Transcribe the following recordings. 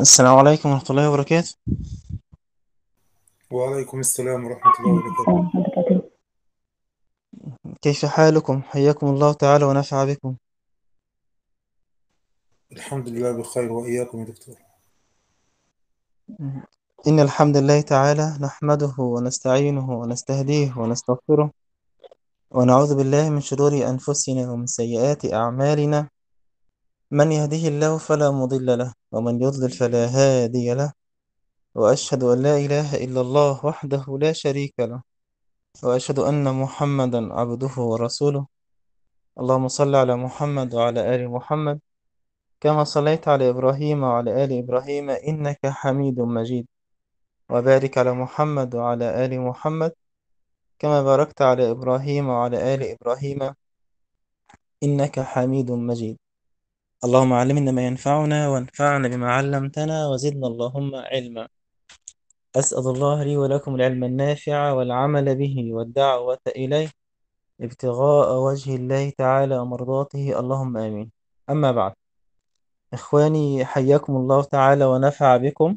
السلام عليكم ورحمة الله وبركاته. وعليكم السلام ورحمة الله وبركاته. كيف حالكم؟ حياكم الله تعالى ونفع بكم. الحمد لله بخير وإياكم يا دكتور. إن الحمد لله تعالى نحمده ونستعينه ونستهديه ونستغفره ونعوذ بالله من شرور أنفسنا ومن سيئات أعمالنا. من يهده الله فلا مضل له ومن يضلل فلا هادي له وأشهد أن لا إله إلا الله وحده لا شريك له وأشهد أن محمدا عبده ورسوله. اللهم صل على محمد وعلى آل محمد كما صليت على إبراهيم وعلى آل إبراهيم إنك حميد مجيد. وبارك على محمد وعلى آل محمد كما باركت على إبراهيم وعلى آل إبراهيم إنك حميد مجيد. اللهم علمنا ما ينفعنا وانفعنا بما علمتنا وزدنا اللهم علما. أسأل الله لي ولكم العلم النافع والعمل به والدعوة إليه. ابتغاء وجه الله تعالى ومرضاته. اللهم آمين. أما بعد إخواني حياكم الله تعالى ونفع بكم.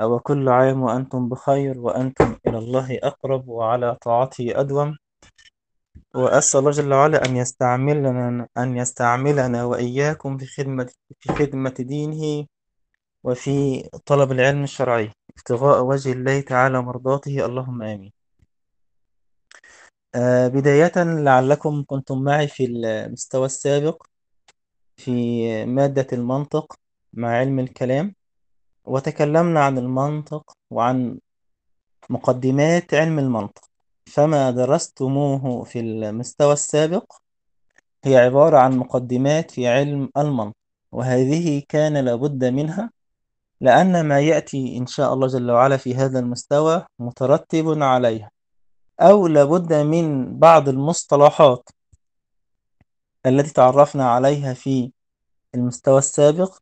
وكل عام وأنتم بخير وأنتم إلى الله أقرب وعلى طاعته أدوم. وأسأل الله جل وعلا أن يستعملنا أن يستعملنا وإياكم في خدمة في خدمة دينه وفي طلب العلم الشرعي. ابتغاء وجه الله تعالى ومرضاته. اللهم آمين. آه بداية لعلكم كنتم معي في المستوى السابق في مادة المنطق مع علم الكلام. وتكلمنا عن المنطق وعن مقدمات علم المنطق. فما درستموه في المستوى السابق. هي عبارة عن مقدمات في علم المنطق وهذه كان لابد منها لأن ما يأتي إن شاء الله جل وعلا في هذا المستوى مترتب عليها أو لابد من بعض المصطلحات التي تعرفنا عليها في المستوى السابق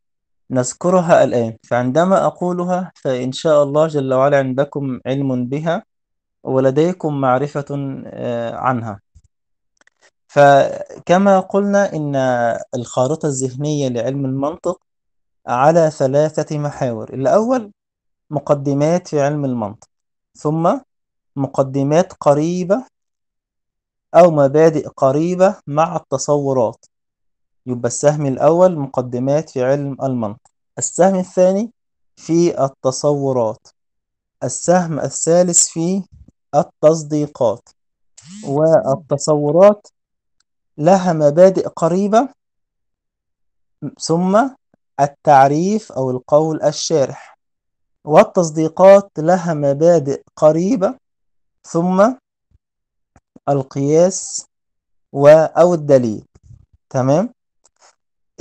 نذكرها الآن. فعندما أقولها فإن شاء الله جل وعلا عندكم علم بها. ولديكم معرفة آه، عنها. فكما قلنا إن الخارطة الذهنية لعلم المنطق على ثلاثة محاور. الأول مقدمات في علم المنطق ثم مقدمات قريبة أو مبادئ قريبة مع التصورات. يبقى السهم الأول مقدمات في علم المنطق. السهم الثاني في التصورات. السهم الثالث في التصديقات والتصورات لها مبادئ قريبة ثم التعريف أو القول الشارح. والتصديقات لها مبادئ قريبة ثم القياس و أو الدليل. تمام؟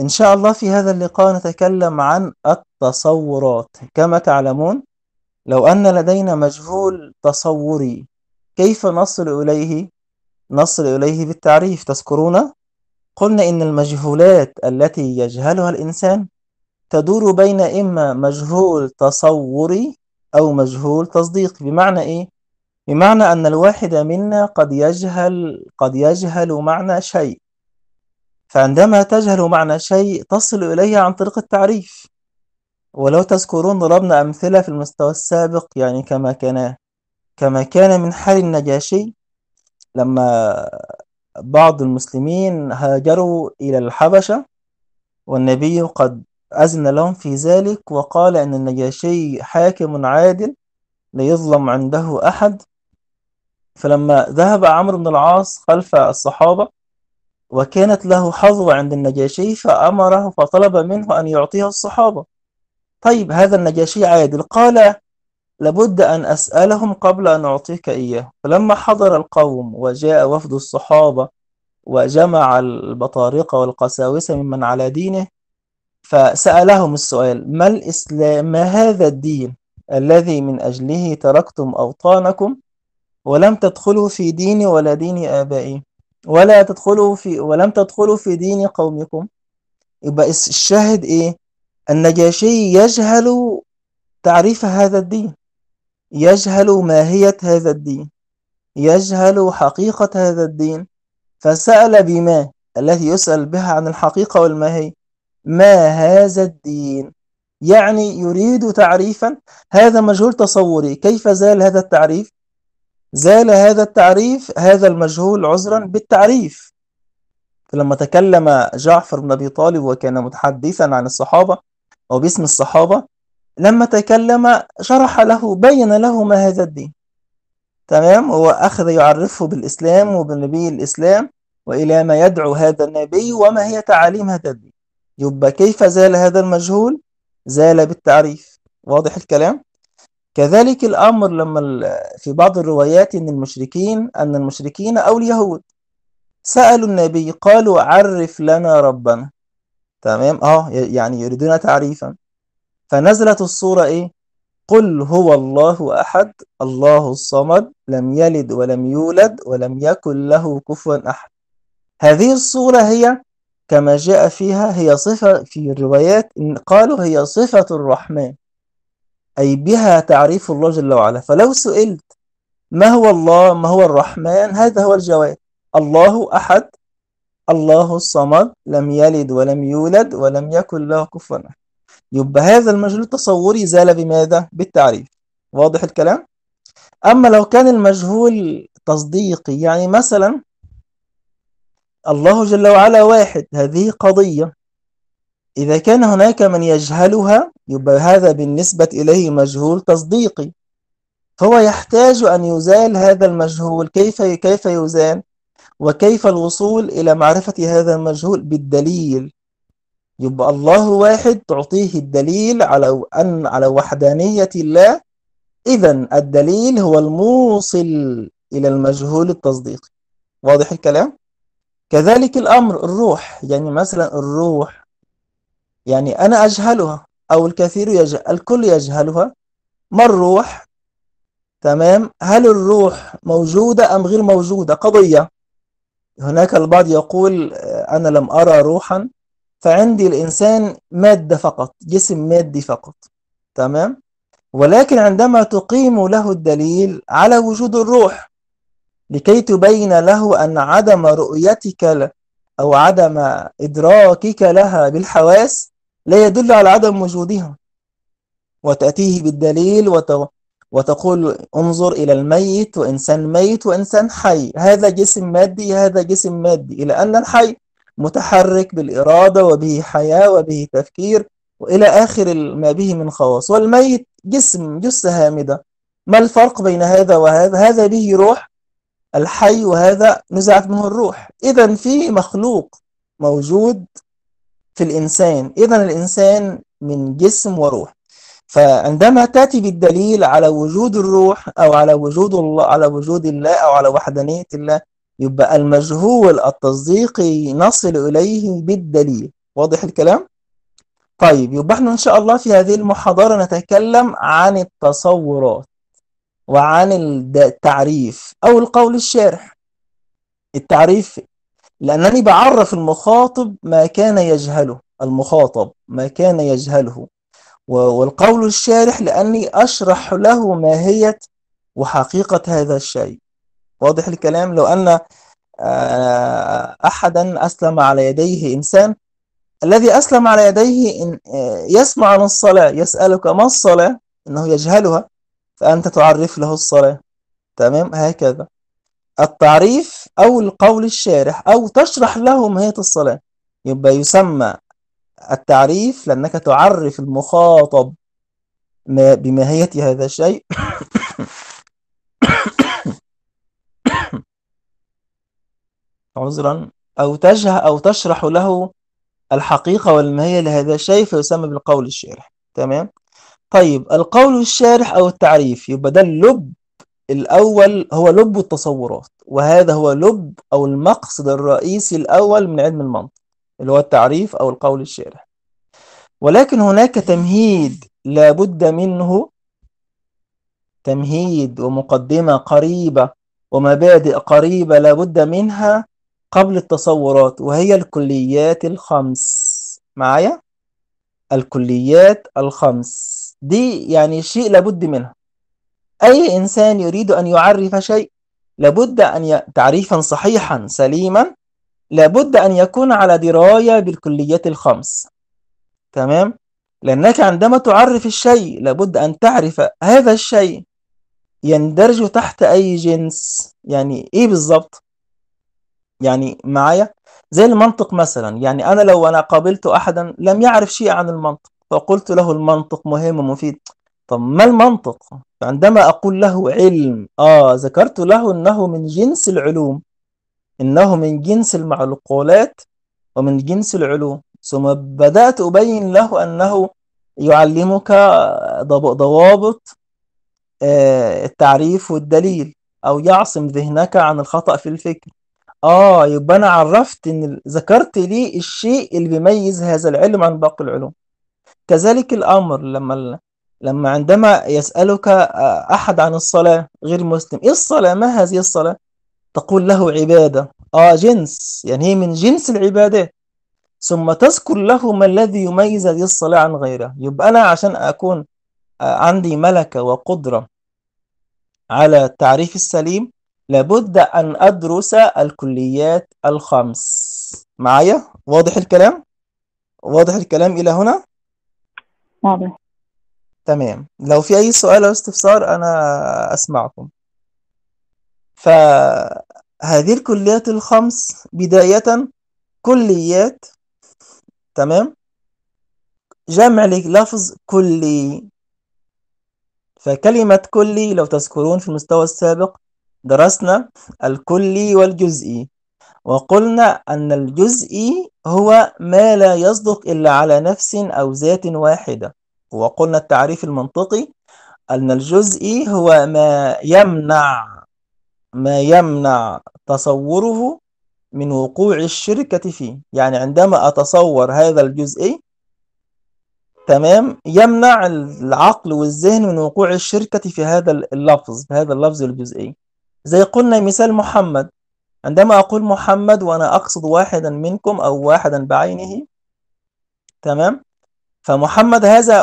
إن شاء الله في هذا اللقاء نتكلم عن التصورات. كما تعلمون لو أن لدينا مجهول تصوري كيف نصل إليه؟ نصل إليه بالتعريف تذكرون؟ قلنا إن المجهولات التي يجهلها الإنسان تدور بين إما مجهول تصوري أو مجهول تصديقي بمعنى إيه؟ بمعنى أن الواحد منا قد يجهل قد يجهل معنى شيء فعندما تجهل معنى شيء تصل إليه عن طريق التعريف ولو تذكرون ضربنا أمثلة في المستوى السابق يعني كما كان كما كان من حال النجاشي لما بعض المسلمين هاجروا إلى الحبشة والنبي قد أذن لهم في ذلك وقال أن النجاشي حاكم عادل لا يظلم عنده أحد. فلما ذهب عمرو بن العاص خلف الصحابة وكانت له حظوة عند النجاشي فأمره فطلب منه أن يعطيه الصحابة. طيب هذا النجاشي عادل. قال لابد أن أسألهم قبل أن أعطيك إياه. فلما حضر القوم وجاء وفد الصحابة وجمع البطارقة والقساوسة ممن على دينه فسألهم السؤال ما الإسلام ما هذا الدين الذي من أجله تركتم أوطانكم ولم تدخلوا في ديني ولا دين آبائي؟ ولا تدخلوا في ولم تدخلوا في دين قومكم؟ يبقى الشاهد إيه؟ النجاشي يجهل تعريف هذا الدين يجهل ماهية هذا الدين يجهل حقيقة هذا الدين. فسأل بما التي يسأل بها عن الحقيقة والماهية ما هذا الدين؟ يعني يريد تعريفا هذا مجهول تصوري. كيف زال هذا التعريف؟ زال هذا التعريف هذا المجهول عذرا بالتعريف. فلما تكلم جعفر بن أبي طالب وكان متحدثا عن الصحابة أو باسم الصحابة لما تكلم شرح له بين له ما هذا الدين. تمام؟ هو أخذ يعرفه بالإسلام وبالنبي الإسلام وإلى ما يدعو هذا النبي وما هي تعاليم هذا الدين. يبقى كيف زال هذا المجهول؟ زال بالتعريف. واضح الكلام؟ كذلك الأمر لما في بعض الروايات أن المشركين أن المشركين أو اليهود سألوا النبي قالوا عرف لنا ربنا. تمام؟ آه يعني يريدون تعريفا. فنزلت الصورة إيه؟ قل هو الله أحد الله الصمد لم يلد ولم يولد ولم يكن له كفوا أحد. هذه الصورة هي كما جاء فيها هي صفة في الروايات إن قالوا هي صفة الرحمن أي بها تعريف الله جل وعلا. فلو سئلت ما هو الله ما هو الرحمن هذا هو الجواب. الله أحد الله الصمد لم يلد ولم يولد ولم يكن له كفوا أحد. يبقى هذا المجهول التصوري زال بماذا؟ بالتعريف. واضح الكلام؟ أما لو كان المجهول تصديقي يعني مثلا الله جل وعلا واحد هذه قضية. إذا كان هناك من يجهلها يبقى هذا بالنسبة إليه مجهول تصديقي. فهو يحتاج أن يزال هذا المجهول. كيف كيف يزال؟ وكيف الوصول إلى معرفة هذا المجهول بالدليل؟ يبقى الله واحد تعطيه الدليل على أن على وحدانية الله. إذا الدليل هو الموصل إلى المجهول التصديقي. واضح الكلام؟ كذلك الأمر الروح. يعني مثلا الروح. يعني أنا أجهلها أو الكثير يجهل الكل يجهلها. ما الروح؟ تمام؟ هل الروح موجودة أم غير موجودة؟ قضية. هناك البعض يقول أنا لم أرى روحا فعندي الإنسان مادة فقط جسم مادي فقط. تمام؟ ولكن عندما تقيم له الدليل على وجود الروح لكي تبين له أن عدم رؤيتك أو عدم إدراكك لها بالحواس لا يدل على عدم وجودها. وتأتيه بالدليل وت... وتقول انظر إلى الميت وإنسان ميت وإنسان حي. هذا جسم مادي هذا جسم مادي. إلى أن الحي متحرك بالإرادة وبه حياة وبه تفكير وإلى آخر ما به من خواص. والميت جسم جثة هامدة. ما الفرق بين هذا وهذا؟ هذا به روح الحي وهذا نزعت منه الروح. إذا في مخلوق موجود في الإنسان. إذا الإنسان من جسم وروح. فعندما تأتي بالدليل على وجود الروح أو على وجود الله على وجود الله أو على وحدانية الله يبقى المجهول التصديقي نصل إليه بالدليل. واضح الكلام؟ طيب يبقى إحنا إن شاء الله في هذه المحاضرة نتكلم عن التصورات وعن التعريف أو القول الشارح. التعريف لأنني بعرف المخاطب ما كان يجهله المخاطب ما كان يجهله. والقول الشارح لأني أشرح له ماهية وحقيقة هذا الشيء. واضح الكلام؟ لو أن أحدا أسلم على يديه إنسان الذي أسلم على يديه إن يسمع عن الصلاة يسألك ما الصلاة؟ إنه يجهلها فأنت تعرف له الصلاة. تمام؟ هكذا. التعريف أو القول الشارح أو تشرح له ماهية الصلاة. يبقى يسمى التعريف لأنك تعرف المخاطب بماهية هذا الشيء. عذرا. أو تجه أو تشرح له الحقيقة والماهية لهذا الشيء فيسمى بالقول الشارح. تمام؟ طيب القول الشارح أو التعريف يبقى ده اللب الأول هو لب التصورات وهذا هو لب أو المقصد الرئيسي الأول من علم المنطق. اللي هو التعريف أو القول الشارح. ولكن هناك تمهيد لابد منه تمهيد ومقدمة قريبة ومبادئ قريبة لابد منها قبل التصورات وهي الكليات الخمس. معايا؟ الكليات الخمس. دي يعني شيء لابد منها أي إنسان يريد أن يعرف شيء لابد أن ي... تعريفا صحيحا سليما لابد أن يكون على دراية بالكليات الخمس. تمام؟ لأنك عندما تعرف الشيء لابد أن تعرف هذا الشيء يندرج تحت أي جنس. يعني إيه بالظبط يعني معايا؟ زي المنطق مثلا. يعني أنا لو أنا قابلت أحدا لم يعرف شيء عن المنطق فقلت له المنطق مهم ومفيد. طب ما المنطق؟ عندما أقول له علم آه ذكرت له أنه من جنس العلوم. إنه من جنس المعقولات ومن جنس العلوم. ثم بدأت أبين له أنه يعلمك ضوابط التعريف والدليل أو يعصم ذهنك عن الخطأ في الفكر. آه يبقى أنا عرفت إن ذكرت لي الشيء اللي بيميز هذا العلم عن باقي العلوم. كذلك الأمر لما لما عندما يسألك أحد عن الصلاة غير مسلم إيه الصلاة؟ ما هذه الصلاة؟ تقول له عبادة. آه جنس. يعني هي من جنس العبادات. ثم تذكر له ما الذي يميز هذه الصلاة عن غيرها. يبقى أنا عشان أكون عندي ملكة وقدرة على التعريف السليم لابد أن أدرس الكليات الخمس. معايا؟ واضح الكلام؟ واضح الكلام إلى هنا؟ واضح. تمام. لو في أي سؤال أو استفسار أنا أسمعكم. فهذه الكليات الخمس بداية كليات تمام؟ جمع لفظ كلي. فكلمة كلي لو تذكرون في المستوى السابق درسنا الكلي والجزئي. وقلنا أن الجزئي هو ما لا يصدق إلا على نفس أو ذات واحدة. وقلنا التعريف المنطقي أن الجزئي هو ما يمنع ما يمنع تصوره من وقوع الشركة فيه. يعني عندما أتصور هذا الجزئي تمام يمنع العقل والذهن من وقوع الشركة في هذا اللفظ في هذا اللفظ الجزئي. زي قلنا مثال محمد. عندما أقول محمد وأنا أقصد واحدا منكم أو واحدا بعينه تمام فمحمد هذا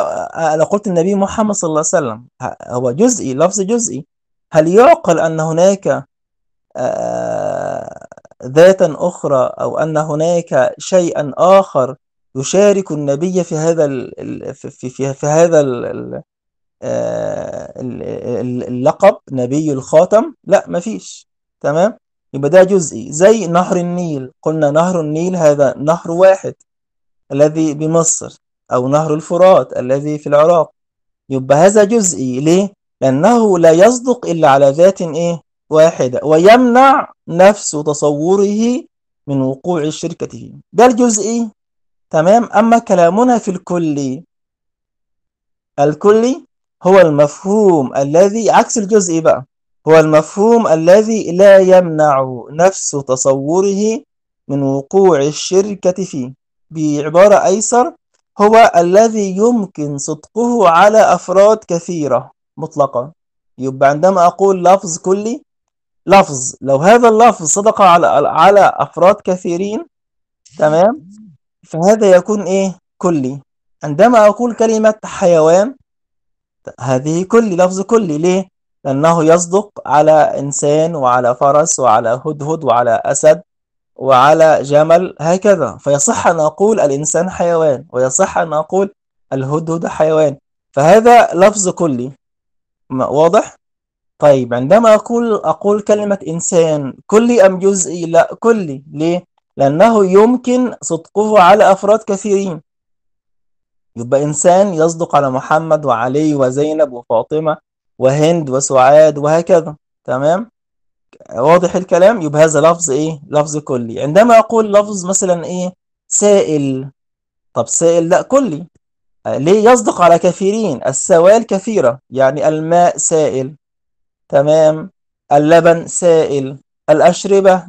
أنا قلت النبي محمد صلى الله عليه وسلم. هو جزئي لفظ جزئي. هل يعقل أن هناك ذاتا أخرى أو أن هناك شيئا آخر يشارك النبي في هذا ال في, في, في هذا ال اللقب نبي الخاتم؟ لا مفيش تمام؟ يبقى ده جزئي. زي نهر النيل. قلنا نهر النيل هذا نهر واحد الذي بمصر أو نهر الفرات الذي في العراق. يبقى هذا جزئي. ليه؟ لأنه لا يصدق إلا على ذات إيه؟ واحدة ويمنع نفس تصوره من وقوع الشركة فيه ده الجزئي تمام؟ أما كلامنا في الكلي الكلي هو المفهوم الذي عكس الجزئي بقى؟ هو المفهوم الذي لا يمنع نفس تصوره من وقوع الشركة فيه. بعبارة أيسر هو الذي يمكن صدقه على أفراد كثيرة. مطلقا. يبقى عندما أقول لفظ كلي لفظ لو هذا اللفظ صدق على على أفراد كثيرين تمام؟ فهذا يكون إيه؟ كلي. عندما أقول كلمة حيوان هذه كلي لفظ كلي. ليه؟ لأنه يصدق على إنسان وعلى فرس وعلى هدهد وعلى أسد وعلى جمل هكذا. فيصح أن أقول الإنسان حيوان ويصح أن أقول الهدهد حيوان. فهذا لفظ كلي. واضح؟ طيب عندما أقول أقول كلمة إنسان كلي أم جزئي؟ لا كلي ليه؟ لأنه يمكن صدقه على أفراد كثيرين. يبقى إنسان يصدق على محمد وعلي وزينب وفاطمة وهند وسعاد وهكذا. تمام؟ واضح الكلام؟ يبقى هذا لفظ إيه؟ لفظ كلي. عندما أقول لفظ مثلا إيه؟ سائل. طب سائل؟ لا كلي. ليه يصدق على كثيرين السوائل كثيرة يعني الماء سائل تمام؟ اللبن سائل الأشربة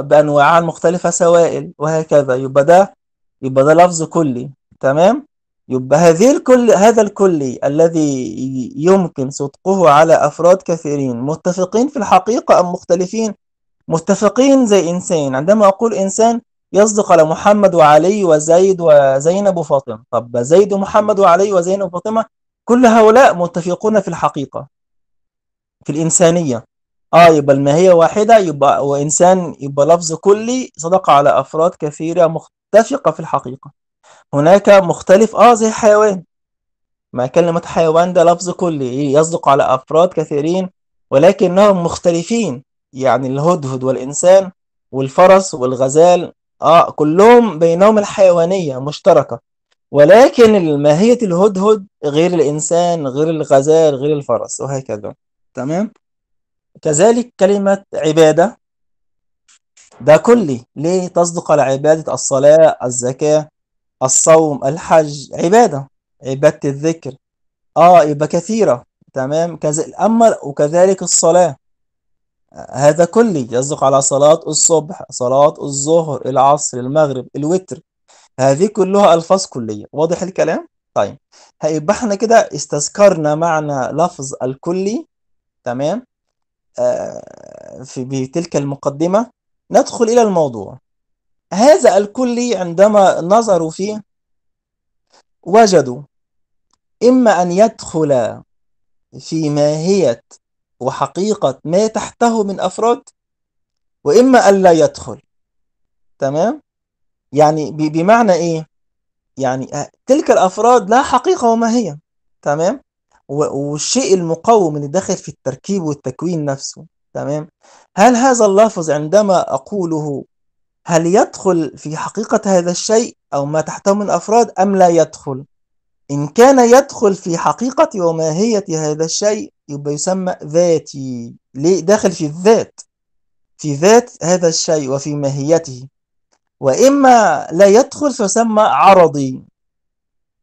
بأنواعها المختلفة سوائل وهكذا. يبقى ده يبقى ده لفظ كلي تمام؟ يبقى هذه الكل هذا الكلي الذي يمكن صدقه على أفراد كثيرين متفقين في الحقيقة أم مختلفين؟ متفقين زي إنسان. عندما أقول إنسان يصدق على محمد وعلي وزيد وزينب وفاطمة. طب زيد ومحمد وعلي وزينب وفاطمة كل هؤلاء متفقون في الحقيقة في الإنسانية. آه يبقى الماهية واحدة يبقى وإنسان يبقى لفظ كلي صدق على أفراد كثيرة متفقة في الحقيقة. هناك مختلف آه زي حيوان. ما كلمة حيوان ده لفظ كلي يصدق على أفراد كثيرين ولكنهم مختلفين. يعني الهدهد والإنسان والفرس والغزال آه كلهم بينهم الحيوانية مشتركة. ولكن ماهية الهدهد غير الإنسان غير الغزال غير الفرس وهكذا. تمام؟ كذلك كلمة عبادة. ده كلي. ليه؟ تصدق على عبادة الصلاة الزكاة الصوم الحج. عبادة. عبادة الذكر. آه يبقى كثيرة. تمام؟ كذلك أما وكذلك الصلاة. هذا كلي يصدق على صلاة الصبح صلاة الظهر العصر المغرب الوتر. هذه كلها ألفاظ كلية. واضح الكلام؟ طيب. هيبقى إحنا كده استذكرنا معنى لفظ الكلي تمام؟ آه في بتلك المقدمة ندخل إلى الموضوع. هذا الكلي عندما نظروا فيه وجدوا إما أن يدخل في ماهية وحقيقة ما تحته من أفراد وإما أن لا يدخل. تمام؟ يعني بمعنى إيه؟ يعني تلك الأفراد لا حقيقة وماهية تمام؟ والشيء المقوم اللي داخل في التركيب والتكوين نفسه. تمام؟ هل هذا اللفظ عندما أقوله هل يدخل في حقيقة هذا الشيء أو ما تحته من أفراد أم لا يدخل؟ إن كان يدخل في حقيقة وماهية هذا الشيء يبقى يسمى ذاتي. ليه؟ داخل في الذات. في ذات هذا الشيء وفي ماهيته. وإما لا يدخل فيسمى عرضي.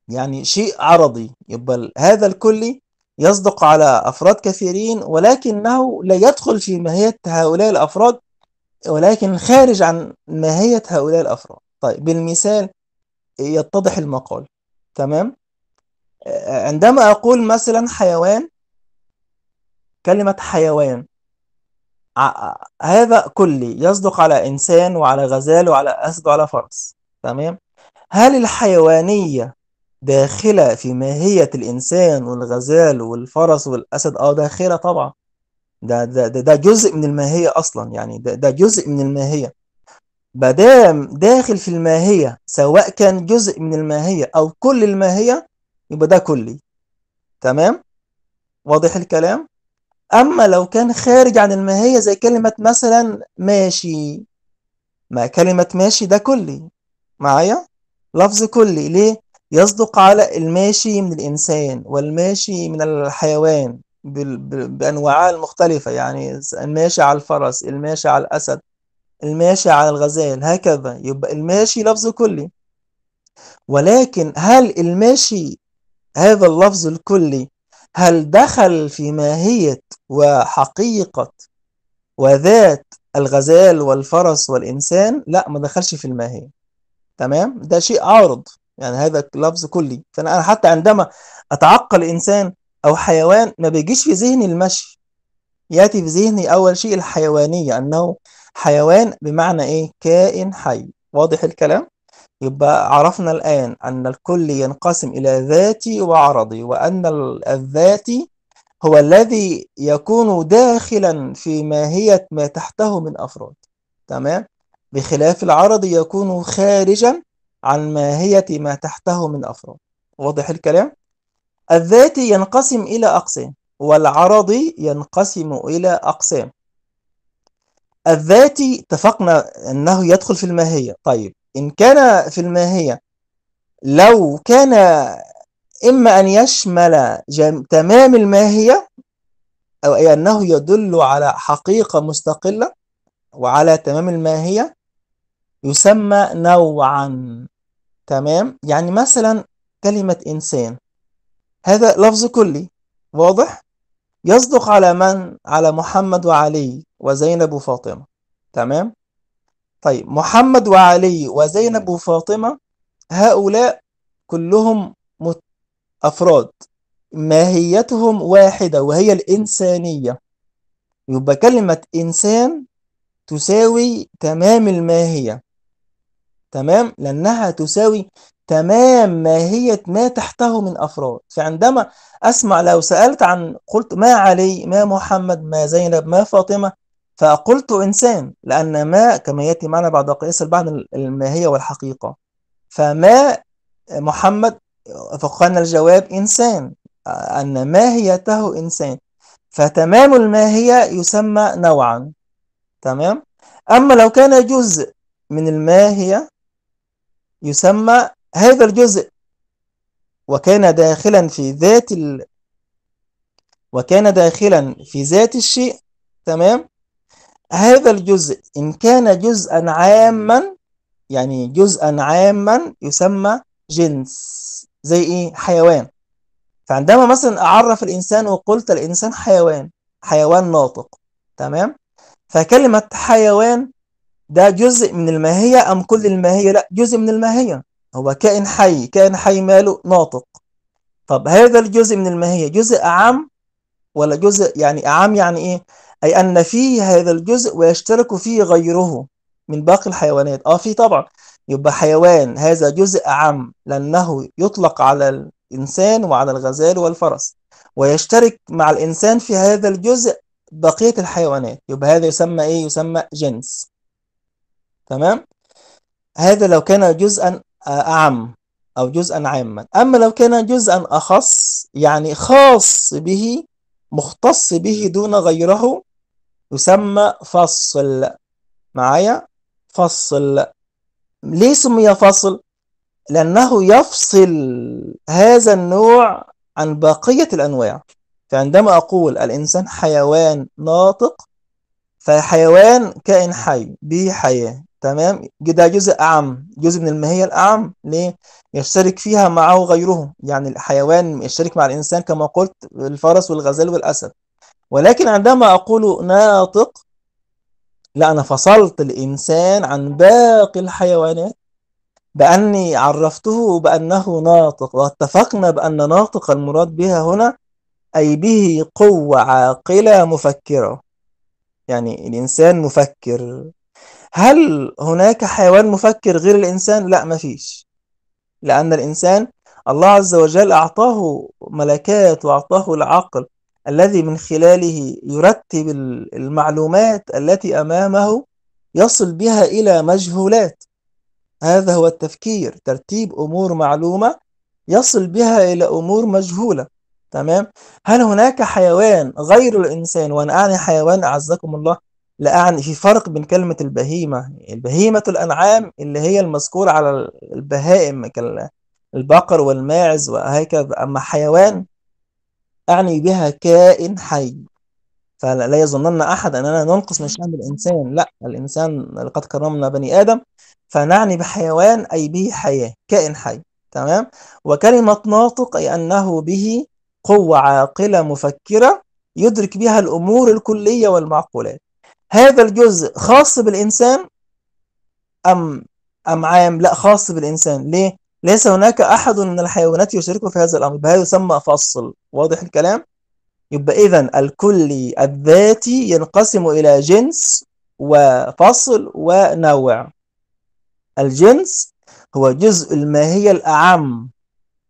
يعني شيء عرضي. يبقى هذا الكلي يصدق على أفراد كثيرين ولكنه لا يدخل في ماهية هؤلاء الأفراد ولكن خارج عن ماهية هؤلاء الأفراد. طيب بالمثال يتضح المقال. تمام؟ عندما أقول مثلا حيوان كلمة حيوان هذا كلي يصدق على إنسان وعلى غزال وعلى أسد وعلى فرس تمام؟ هل الحيوانية داخلة في ماهية الإنسان والغزال والفرس والأسد؟ آه داخلة طبعا. ده, ده, ده جزء من الماهية أصلا يعني ده, ده جزء من الماهية. بدام داخل في الماهية سواء كان جزء من الماهية أو كل الماهية يبقى ده كلي. تمام؟ واضح الكلام؟ أما لو كان خارج عن الماهية زي كلمة مثلا ماشي ما كلمة ماشي ده كلي. معايا؟ لفظ كلي. ليه؟ يصدق على الماشي من الإنسان والماشي من الحيوان بأنواعها المختلفة. يعني الماشي على الفرس الماشي على الأسد الماشي على الغزال هكذا. يبقى الماشي لفظ كلي. ولكن هل الماشي هذا اللفظ الكلي. هل دخل في ماهية وحقيقة وذات الغزال والفرس والإنسان؟ لا ما دخلش في الماهية. تمام؟ ده شيء عارض. يعني هذا لفظ كلي. فأنا حتى عندما أتعقل إنسان أو حيوان ما بيجيش في ذهني المشي. يأتي في ذهني أول شيء الحيوانية أنه حيوان بمعنى إيه؟ كائن حي. واضح الكلام؟ يبقى عرفنا الآن أن الكل ينقسم إلى ذاتي وعرضي وأن الذاتي هو الذي يكون داخلا في ماهية ما تحته من أفراد. تمام؟ بخلاف العرض يكون خارجا عن ماهية ما تحته من أفراد. واضح الكلام؟ الذاتي ينقسم إلى أقسام والعرضي ينقسم إلى أقسام. الذاتي اتفقنا أنه يدخل في الماهية. طيب إن كان في الماهية لو كان إما أن يشمل تمام الماهية أو أي أنه يدل على حقيقة مستقلة وعلى تمام الماهية يسمى نوعا تمام؟ يعني مثلا كلمة إنسان. هذا لفظ كلي واضح؟ يصدق على من؟ على محمد وعلي وزينب وفاطمة تمام؟ طيب محمد وعلي وزينب وفاطمة هؤلاء كلهم أفراد. ماهيتهم واحدة وهي الإنسانية. يبقى كلمة إنسان تساوي تمام الماهية. تمام؟ لأنها تساوي تمام ماهية ما تحته من أفراد. فعندما أسمع لو سألت عن قلت ما علي ما محمد ما زينب ما فاطمة فقلت إنسان لأن ما كما يأتي معنا بعد قياس البعض الماهية والحقيقة. فما محمد فقلنا الجواب إنسان أن ماهيته إنسان. فتمام الماهية يسمى نوعا. تمام؟ أما لو كان جزء من الماهية يسمى هذا الجزء وكان داخلا في ذات ال... وكان داخلا في ذات الشيء تمام؟ هذا الجزء إن كان جزءا عاما يعني جزءا عاما يسمى جنس زي إيه؟ حيوان. فعندما مثلا أعرف الإنسان وقلت الإنسان حيوان حيوان ناطق تمام؟ فكلمة حيوان ده جزء من الماهية أم كل الماهية؟ لا جزء من الماهية. هو كائن حي كائن حي ماله ناطق. طب هذا الجزء من الماهية جزء أعم ولا جزء يعني أعم يعني إيه؟ أي أن فيه هذا الجزء ويشترك فيه غيره من باقي الحيوانات. آه في طبعا يبقى حيوان هذا جزء أعم لأنه يطلق على الإنسان وعلى الغزال والفرس ويشترك مع الإنسان في هذا الجزء بقية الحيوانات. يبقى هذا يسمى إيه؟ يسمى جنس. تمام؟ هذا لو كان جزءا أعم أو جزءا عاما. أما لو كان جزءا أخص يعني خاص به مختص به دون غيره يسمى فصل. معايا؟ فصل. ليه سمي فصل؟ لأنه يفصل هذا النوع عن بقية الأنواع. فعندما أقول الإنسان حيوان ناطق فحيوان كائن حي به حياة. تمام؟ ده جزء أعم جزء من الماهية الأعم ليه يشترك فيها معه غيره. يعني الحيوان يشترك مع الإنسان كما قلت الفرس والغزال والأسد. ولكن عندما أقول ناطق لا أنا فصلت الإنسان عن باقي الحيوانات بأني عرفته بأنه ناطق واتفقنا بأن ناطق المراد بها هنا أي به قوة عاقلة مفكرة. يعني الإنسان مفكر. هل هناك حيوان مفكر غير الإنسان؟ لا مفيش لأن الإنسان الله عز وجل أعطاه ملكات وأعطاه العقل. الذي من خلاله يرتب المعلومات التي أمامه يصل بها إلى مجهولات. هذا هو التفكير. ترتيب أمور معلومة يصل بها إلى أمور مجهولة. تمام؟ هل هناك حيوان غير الإنسان؟ وأنا أعني حيوان أعزكم الله. لا أعني. في فرق بين كلمة البهيمة البهيمة الأنعام اللي هي المذكورة على البهائم كالبقر والماعز وهكذا. أما حيوان أعني بها كائن حي. فلا يظنن أحد أننا ننقص من شأن الإنسان. لا الإنسان لقد كرمنا بني آدم فنعني بحيوان أي به حياة كائن حي. تمام؟ وكلمة ناطق أي أنه به قوة عاقلة مفكرة يدرك بها الأمور الكلية والمعقولات. هذا الجزء خاص بالإنسان أم أم عام؟ لا خاص بالإنسان. ليه؟ ليس هناك أحد من الحيوانات يشارك في هذا الأمر بهذا يسمى فصل؟ واضح الكلام؟ يبقى إذا الكلي الذاتي ينقسم إلى جنس وفصل ونوع. الجنس هو جزء الماهية الأعم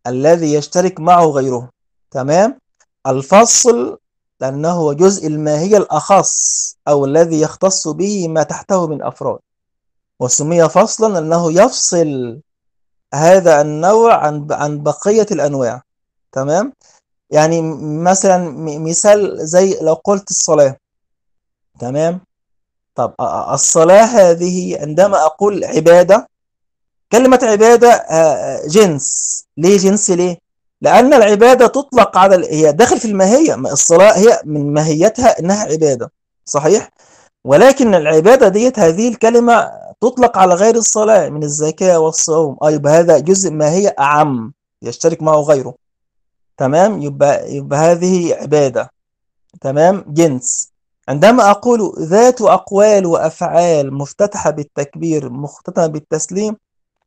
الذي يشترك معه غيره تمام؟ الفصل لأنه هو جزء الماهية الأخص أو الذي يختص به ما تحته من أفراد وسمي فصلا لأنه يفصل هذا النوع عن عن بقية الأنواع تمام؟ يعني مثلا مثال زي لو قلت الصلاة تمام؟ طب الصلاة هذه عندما أقول عبادة كلمة عبادة جنس. ليه جنس؟ ليه؟ لأن العبادة تطلق على هي داخل في الماهية الصلاة هي من ماهيتها إنها عبادة صحيح؟ ولكن العبادة ديت هذه الكلمة تطلق على غير الصلاة من الزكاة والصوم. أي يبقى هذا جزء ماهية أعم يشترك معه غيره. تمام؟ يبقى, يبقى هذه عبادة. تمام؟ جنس. عندما أقول ذات أقوال وأفعال مفتتحة بالتكبير مختتمة بالتسليم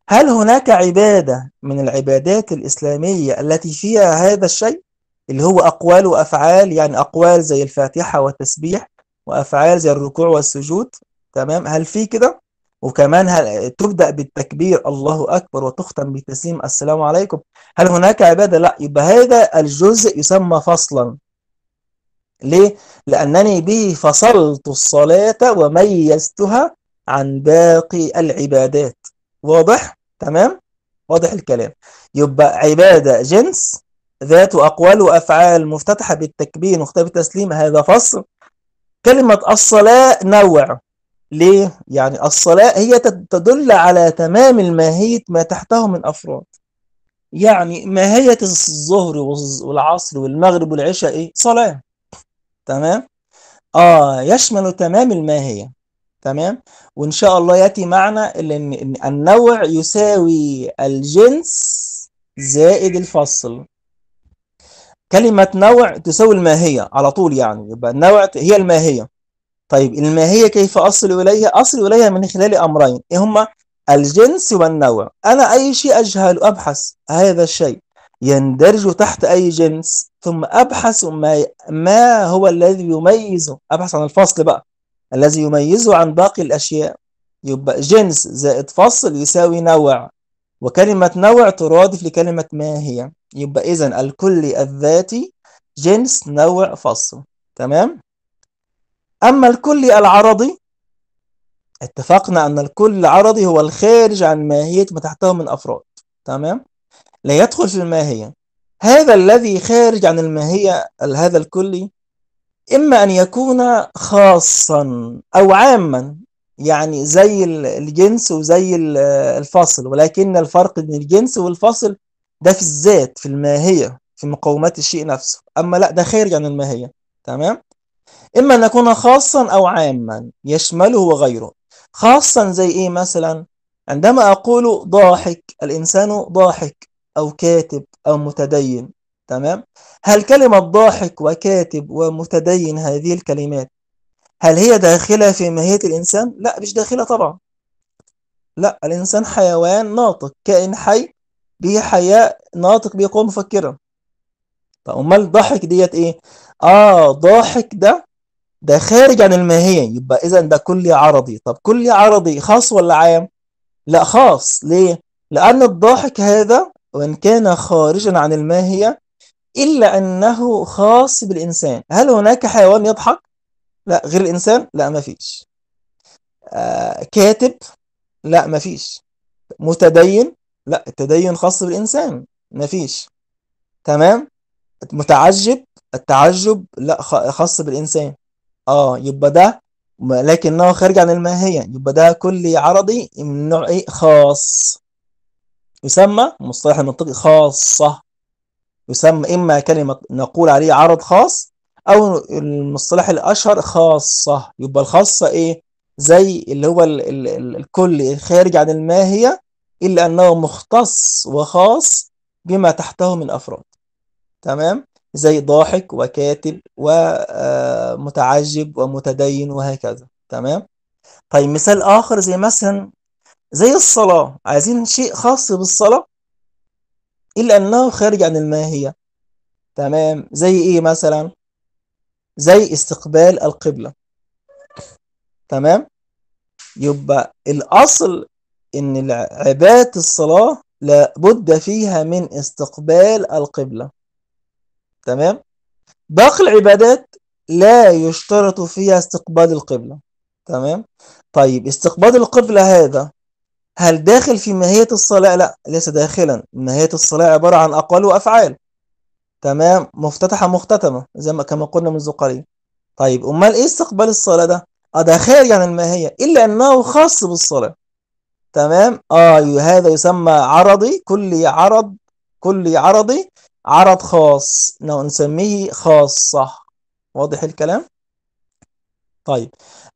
هل هناك عبادة من العبادات الإسلامية التي فيها هذا الشيء؟ اللي هو أقوال وأفعال يعني أقوال زي الفاتحة والتسبيح وأفعال زي الركوع والسجود. تمام؟ هل في كده؟ وكمان هل تبدأ بالتكبير الله أكبر وتختم بالتسليم السلام عليكم؟ هل هناك عبادة؟ لا. يبقى هذا الجزء يسمى فصلا. ليه؟ لأنني به فصلت الصلاة وميزتها عن باقي العبادات. واضح؟ تمام؟ واضح الكلام. يبقى عبادة جنس ذات أقوال وأفعال مفتتحة بالتكبير مختلف التسليم هذا فصل. كلمة الصلاة نوع. ليه؟ يعني الصلاة هي تدل على تمام الماهية ما تحته من أفراد يعني ماهية الظهر والعصر والمغرب والعشاء إيه؟ صلاة تمام؟ آه يشمل تمام الماهية تمام؟ وإن شاء الله يأتي معنا إن النوع يساوي الجنس زائد الفصل كلمة نوع تساوي الماهية على طول يعني يبقى النوع هي الماهية طيب الماهية كيف أصل إليها؟ أصل إليها من خلال أمرين إيه هما؟ الجنس والنوع. أنا أي شيء أجهل أبحث هذا الشيء يندرج تحت أي جنس ثم أبحث ما, ما هو الذي يميزه. أبحث عن الفصل بقى. الذي يميزه عن باقي الأشياء. يبقى جنس زائد فصل يساوي نوع. وكلمة نوع ترادف لكلمة ماهية يبقى إذن الكلي الذاتي جنس نوع فصل. تمام؟ أما الكلي العرضي اتفقنا أن الكل العرضي هو الخارج عن ماهية ما تحته من أفراد تمام؟ لا يدخل في الماهية. هذا الذي خارج عن الماهية هذا الكلي إما أن يكون خاصا أو عاما يعني زي الجنس وزي الفصل ولكن الفرق بين الجنس والفصل ده في الذات في الماهية في مقومات الشيء نفسه. أما لا ده خارج عن الماهية تمام؟ إما أن يكون خاصا أو عاما يشمله وغيره خاصا زي إيه مثلا؟ عندما أقول ضاحك الإنسان ضاحك أو كاتب أو متدين تمام؟ هل كلمة ضاحك وكاتب ومتدين هذه الكلمات هل هي داخلة في ماهية الإنسان؟ لا مش داخلة طبعا. لا الإنسان حيوان ناطق كائن حي به حياة ناطق بيقوم مفكرا طب أمال ضحك ديت إيه؟ آه ضاحك ده ده خارج عن الماهية يبقى إذا ده كلي عرضي طب كلي عرضي خاص ولا عام؟ لا خاص ليه؟ لأن الضاحك هذا وإن كان خارجا عن الماهية إلا أنه خاص بالإنسان هل هناك حيوان يضحك؟ لا غير الإنسان؟ لا ما فيش آه كاتب؟ لا ما فيش متدين؟ لا التدين خاص بالإنسان ما فيش تمام؟ متعجب التعجب لا خاص بالإنسان آه يبقى ده لكنه خارج عن الماهية. يبقى ده كلي عرضي من نوع إيه؟ خاص. يسمى مصطلح المنطقي خاصة. يسمى إما كلمة نقول عليه عرض خاص أو المصطلح الأشهر خاصة. يبقى الخاصة إيه؟ زي اللي هو ال ال ال الكل خارج عن الماهية إلا أنه مختص وخاص بما تحته من أفراد. تمام؟ زي ضاحك وكاتب ومتعجب ومتدين وهكذا. تمام؟ طيب مثال آخر زي مثلا زي الصلاة. عايزين شيء خاص بالصلاة؟ إلا أنه خارج عن الماهية. تمام؟ زي إيه مثلا؟ زي استقبال القبلة. تمام؟ يبقى الأصل إن عبادة الصلاة لابد فيها من استقبال القبلة. تمام؟ باقي العبادات لا يشترط فيها استقبال القبلة تمام؟ طيب استقبال القبلة هذا هل داخل في ماهية الصلاة؟ لا ليس داخلا. ماهية الصلاة عبارة عن أقوال وأفعال تمام؟ مفتتحة مختتمة زي ما كما قلنا منذ قليل. طيب أمال إيه استقبال الصلاة ده؟ آه ده خارج عن الماهية إلا أنه خاص بالصلاة تمام؟ آه هذا يسمى عرضي كل عرض كل عرضي عرض خاص نسميه خاصة واضح الكلام؟ طيب.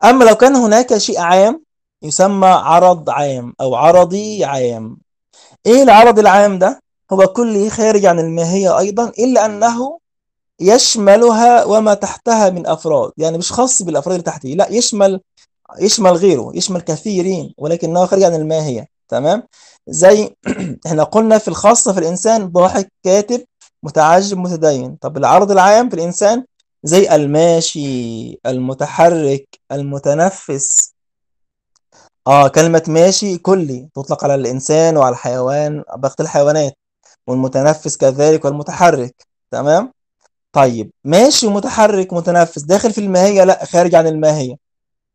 أما لو كان هناك شيء عام يسمى عرض عام أو عرضي عام. إيه العرض العام ده؟ هو كل خارج عن الماهية أيضا إلا أنه يشملها وما تحتها من أفراد. يعني مش خاص بالأفراد اللي تحته لا يشمل يشمل غيره يشمل كثيرين ولكنه خارج عن الماهية. تمام؟ زي إحنا قلنا في الخاصة في الإنسان ضاحك كاتب متعجب متدين. طب العرض العام في الإنسان زي الماشي المتحرك المتنفس. آه كلمة ماشي كلي تطلق على الإنسان وعلى الحيوان بقية الحيوانات. والمتنفس كذلك والمتحرك. تمام؟ طيب ماشي ومتحرك متنفس داخل في الماهية؟ لا خارج عن الماهية.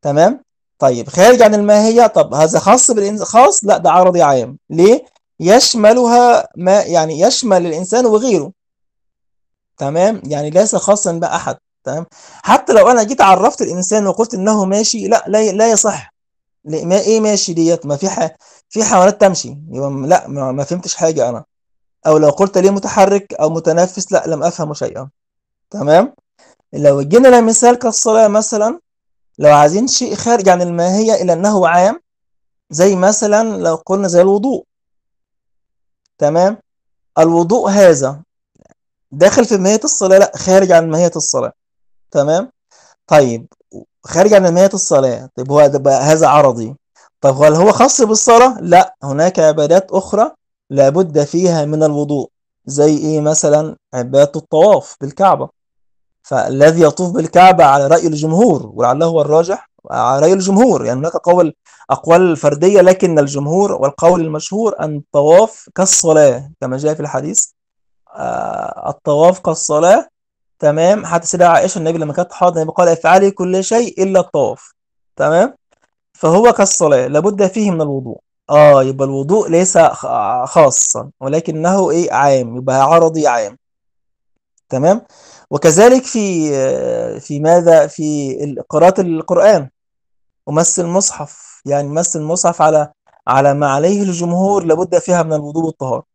تمام؟ طيب خارج عن الماهية؟ طب هذا خاص بالإنسان خاص؟ لا ده عرضي عام. ليه؟ يشملها ما يعني يشمل الإنسان وغيره. تمام؟ يعني ليس خاصا بأحد تمام؟ حتى لو أنا جيت عرفت الإنسان وقلت إنه ماشي لا لا, لا يصح. ما إيه ماشي ديت؟ ما في ح... في حيوانات تمشي. يبقى لا ما, ما فهمتش حاجة أنا. أو لو قلت ليه متحرك أو متنفس لا لم أفهم شيئا. تمام؟ لو جينا لمثال كالصلاة مثلا لو عايزين شيء خارج عن الماهية إلى أنه عام زي مثلا لو قلنا زي الوضوء. تمام؟ الوضوء هذا داخل في ماهية الصلاة؟ لا خارج عن ماهية الصلاة. تمام؟ طيب خارج عن ماهية الصلاة. طيب هو هذا عرضي. طب هل هو خاص بالصلاة؟ لا هناك عبادات أخرى لابد فيها من الوضوء زي إيه مثلا؟ عبادة الطواف بالكعبة. فالذي يطوف بالكعبة على رأي الجمهور ولعله هو الراجح على رأي الجمهور. يعني هناك قول أقوال فردية لكن الجمهور والقول المشهور أن الطواف كالصلاة كما جاء في الحديث. آه، الطواف كالصلاة تمام؟ حتى سيدة عائشة النبي لما كانت حاضرة النبي قال افعلي كل شيء إلا الطواف تمام؟ فهو كالصلاة لابد فيه من الوضوء. آه يبقى الوضوء ليس خاصا ولكنه إيه؟ عام يبقى عرضي عام تمام؟ وكذلك في آه، في ماذا؟ في قراءة القرآن ومس المصحف يعني مس المصحف على على ما عليه الجمهور لابد فيها من الوضوء والطهارة.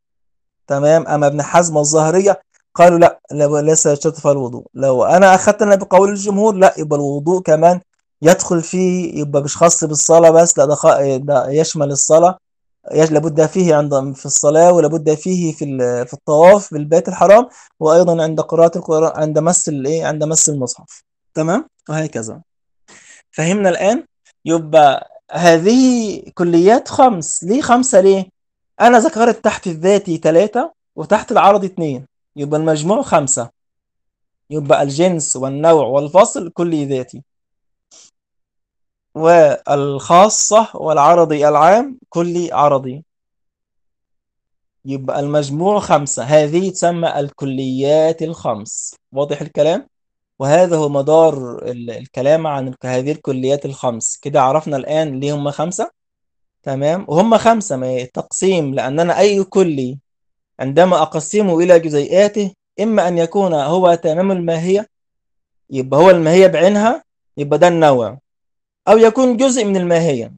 تمام؟ اما ابن حزم والظاهريه قالوا لا ليس يشترط فيها الوضوء. لو أنا أخذت أنا بقول الجمهور لا يبقى الوضوء كمان يدخل فيه يبقى مش خاص بالصلاة بس لا ده, ده يشمل الصلاة. يش- لابد فيه عند في الصلاة ولابد فيه في في الطواف بالبيت الحرام وأيضا عند قراءة القرآن عند مس الايه عند مس المصحف. تمام؟ وهكذا. فهمنا الآن؟ يبقى هذه كليات خمس. ليه خمسة ليه؟ أنا ذكرت تحت الذاتي ثلاثة وتحت العرضي اثنين يبقى المجموع خمسة. يبقى الجنس والنوع والفصل كل ذاتي. والخاصة والعرضي العام كل عرضي. يبقى المجموع خمسة. هذه تسمى الكليات الخمس. واضح الكلام؟ وهذا هو مدار ال- الكلام عن هذه الكليات الخمس. كده عرفنا الآن ليه هم خمسة؟ تمام؟ وهم خمسة ما تقسيم لأننا أي كلي عندما أقسمه إلى جزيئاته إما أن يكون هو تمام الماهية يبقى هو الماهية بعينها يبقى ده النوع. أو يكون جزء من الماهية.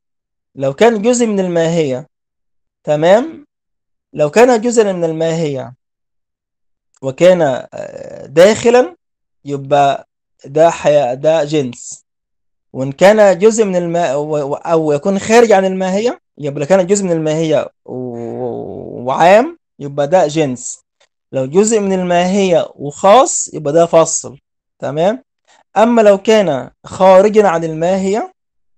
لو كان جزء من الماهية تمام؟ لو كان جزءا من الماهية وكان آه، داخلا يبقى ده حياة ده جنس. وإن كان جزء من الماء أو يكون خارج عن الماهية يبقى كان جزء من الماهية وعام يبقى ده جنس. لو جزء من الماهية وخاص يبقى ده فصل. تمام؟ أما لو كان خارجا عن الماهية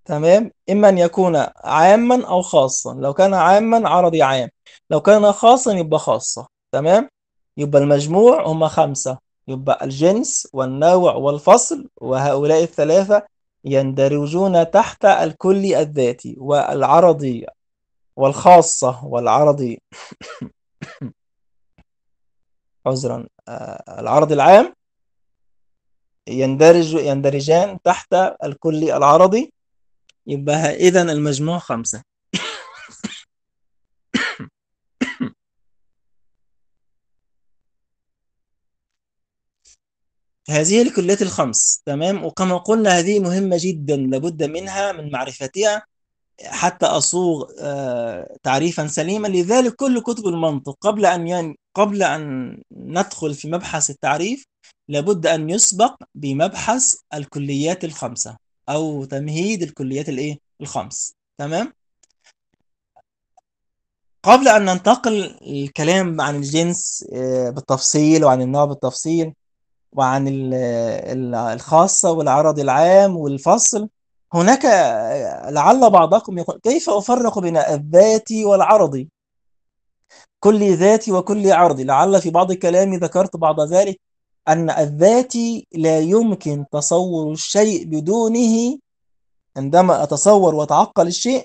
تمام؟ إما أن يكون عاما أو خاصا. لو كان عاما عرضي عام. لو كان خاصا يبقى خاصة. تمام؟ يبقى المجموع هم خمسة. يبقى الجنس والنوع والفصل وهؤلاء الثلاثة يندرجون تحت الكلي الذاتي والعرضي والخاصة والعرضي عذرا آه، العرض العام يندرج يندرجان تحت الكلي العرضي. يبقى إذا المجموع خمسة. هذه الكليات الخمس تمام؟ وكما قلنا هذه مهمة جدا لابد منها من معرفتها حتى أصوغ آه، تعريفا سليما. لذلك كل كتب المنطق قبل أن ين... قبل أن ندخل في مبحث التعريف لابد أن يسبق بمبحث الكليات الخمسة أو تمهيد الكليات الإيه؟ الخمس تمام؟ قبل أن ننتقل الكلام عن الجنس آه، بالتفصيل وعن النوع بالتفصيل وعن ال- ال- الخاصة والعرض العام والفصل. هناك لعل بعضكم يقول كيف أفرق بين الذاتي والعرضي؟ كل ذاتي وكل عرضي. لعل في بعض كلامي ذكرت بعض ذلك أن الذاتي لا يمكن تصور الشيء بدونه. عندما أتصور وأتعقل الشيء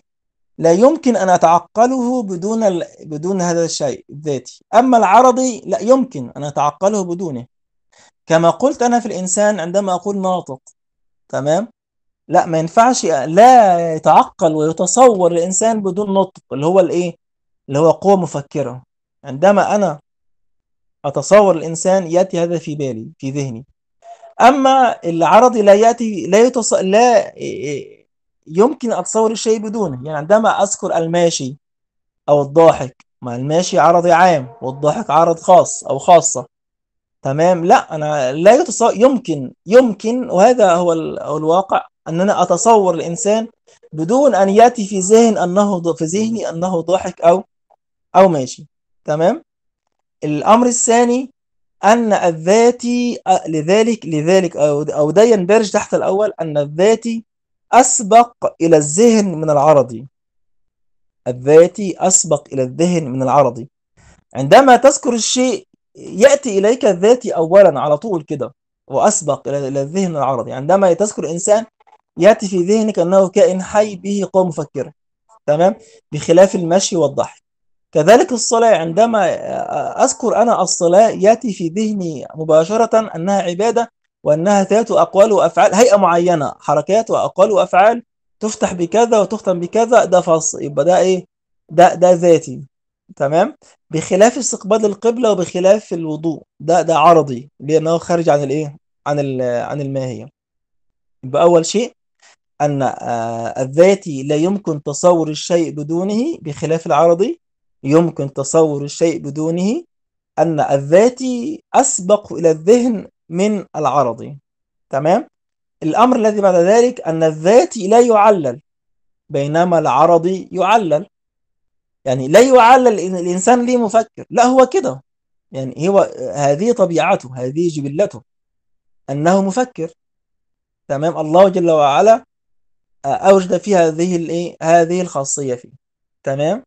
لا يمكن أن أتعقله بدون ال... بدون هذا الشيء الذاتي. أما العرضي لا يمكن أن أتعقله بدونه. كما قلت أنا في الإنسان عندما أقول ناطق تمام؟ لا ما ينفعش لا يتعقل ويتصور الإنسان بدون نطق اللي هو الإيه؟ اللي هو قوة مفكرة. عندما أنا أتصور الإنسان يأتي هذا في بالي في ذهني. أما العرضي لا يأتي لا يتص... لا يمكن أتصور الشيء بدونه. يعني عندما أذكر الماشي أو الضاحك ما الماشي عرضي عام والضاحك عرض خاص أو خاصة. تمام؟ لا أنا لا يتصور يمكن يمكن وهذا هو ال... هو الواقع أن أنا أتصور الإنسان بدون أن يأتي في ذهن أنه ض- في ذهني أنه ضاحك أو أو ماشي. تمام؟ الأمر الثاني أن الذاتي لذلك لذلك أو أو ده يندرج تحت الأول أن الذاتي أسبق إلى الذهن من العرضي الذاتي أسبق إلى الذهن من العرضي عندما تذكر الشيء يأتي إليك الذاتي أولا على طول كده وأسبق إلى الذهن العرضي. عندما تذكر إنسان يأتي في ذهنك أنه كائن حي به قوة مفكرة تمام؟ بخلاف المشي والضحك. كذلك الصلاة عندما أذكر أنا الصلاة يأتي في ذهني مباشرة أنها عبادة وأنها ذات أقوال وأفعال هيئة معينة حركات وأقوال وأفعال تفتح بكذا وتختم بكذا ده فص يبقى ده إيه؟ ده ده ذاتي. تمام؟ بخلاف استقبال القبلة وبخلاف الوضوء. ده ده عرضي لأنه خارج عن الإيه؟ عن ال- عن الماهية. أول شيء أن آه، الذاتي لا يمكن تصور الشيء بدونه بخلاف العرضي يمكن تصور الشيء بدونه أن الذاتي أسبق إلى الذهن من العرضي تمام؟ الأمر الذي بعد ذلك أن الذاتي لا يعلل بينما العرضي يعلل. يعني لا يعلل إن الإنسان ليه مفكر. لا هو كده. يعني هو هذه طبيعته هذه جبلته أنه مفكر. تمام؟ الله جل وعلا أوجد في هذه الإيه هذه الخاصية فيه. تمام؟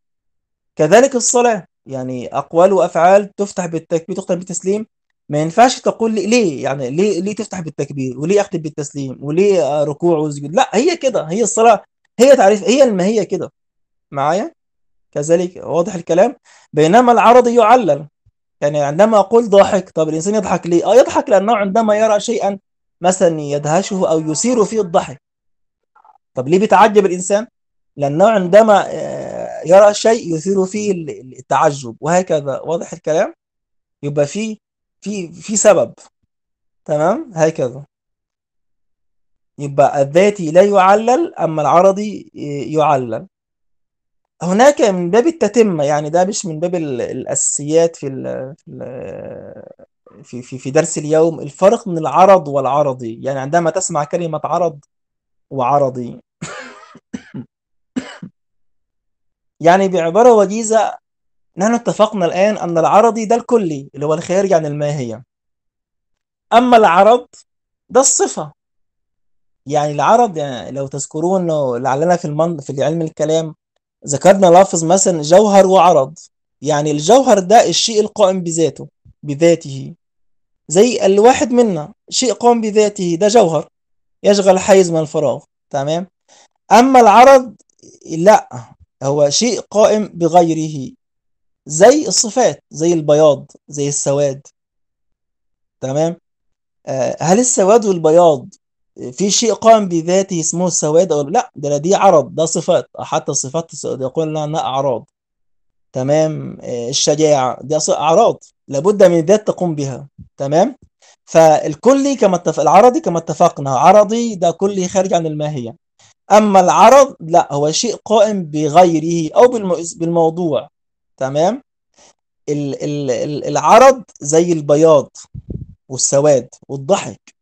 كذلك الصلاة. يعني أقوال وأفعال تفتح بالتكبير تختم بالتسليم. ما ينفعش تقول لي ليه؟ يعني ليه ليه تفتح بالتكبير؟ وليه أختم بالتسليم؟ وليه ركوع وسجود؟ لا هي كده. هي الصلاة هي تعريف هي الماهية كده. معايا؟ كذلك واضح الكلام بينما العرض يعلل يعني عندما أقول ضاحك طب الإنسان يضحك ليه؟ آه يضحك لأنه عندما يرى شيئا مثلا يدهشه أو يثير فيه الضحك طب ليه بيتعجب الإنسان؟ لأنه عندما آه، يرى شيء يثير فيه ال- التعجب وهكذا واضح الكلام؟ يبقى في في في سبب تمام؟ هكذا يبقى الذاتي لا يعلل أما العرضي يعلل هناك من باب التتمة يعني ده مش من باب ال- الأساسيات في ال في في في درس اليوم. الفرق من العرض والعرضي يعني عندما تسمع كلمة عرض وعرضي. يعني بعبارة وجيزة نحن اتفقنا الآن أن العرضي ده الكلي اللي هو الخارج عن الماهية. أما العرض ده الصفة. يعني العرض يعني لو تذكرون لعلنا في المن في علم الكلام ذكرنا لفظ مثلا جوهر وعرض. يعني الجوهر ده الشيء القائم بذاته بذاته. زي الواحد منا شيء قائم بذاته ده جوهر يشغل حيز من الفراغ. تمام؟ أما العرض لا هو شيء قائم بغيره. زي الصفات زي البياض زي السواد. تمام؟ آه، هل السواد والبياض في شيء قائم بذاته اسمه السواد؟ أو لا ده دي عرض ده صفات. حتى الصفات يقول لها أعراض. تمام؟ آه، الشجاعة دي أعراض. لابد من ذات تقوم بها. تمام؟ فالكلي كما اتفق العرضي كما اتفقنا عرضي ده كلي خارج عن الماهية. أما العرض لا هو شيء قائم بغيره بالمو- بالموضوع. تمام؟ ال- ال- العرض زي البياض والسواد والضحك.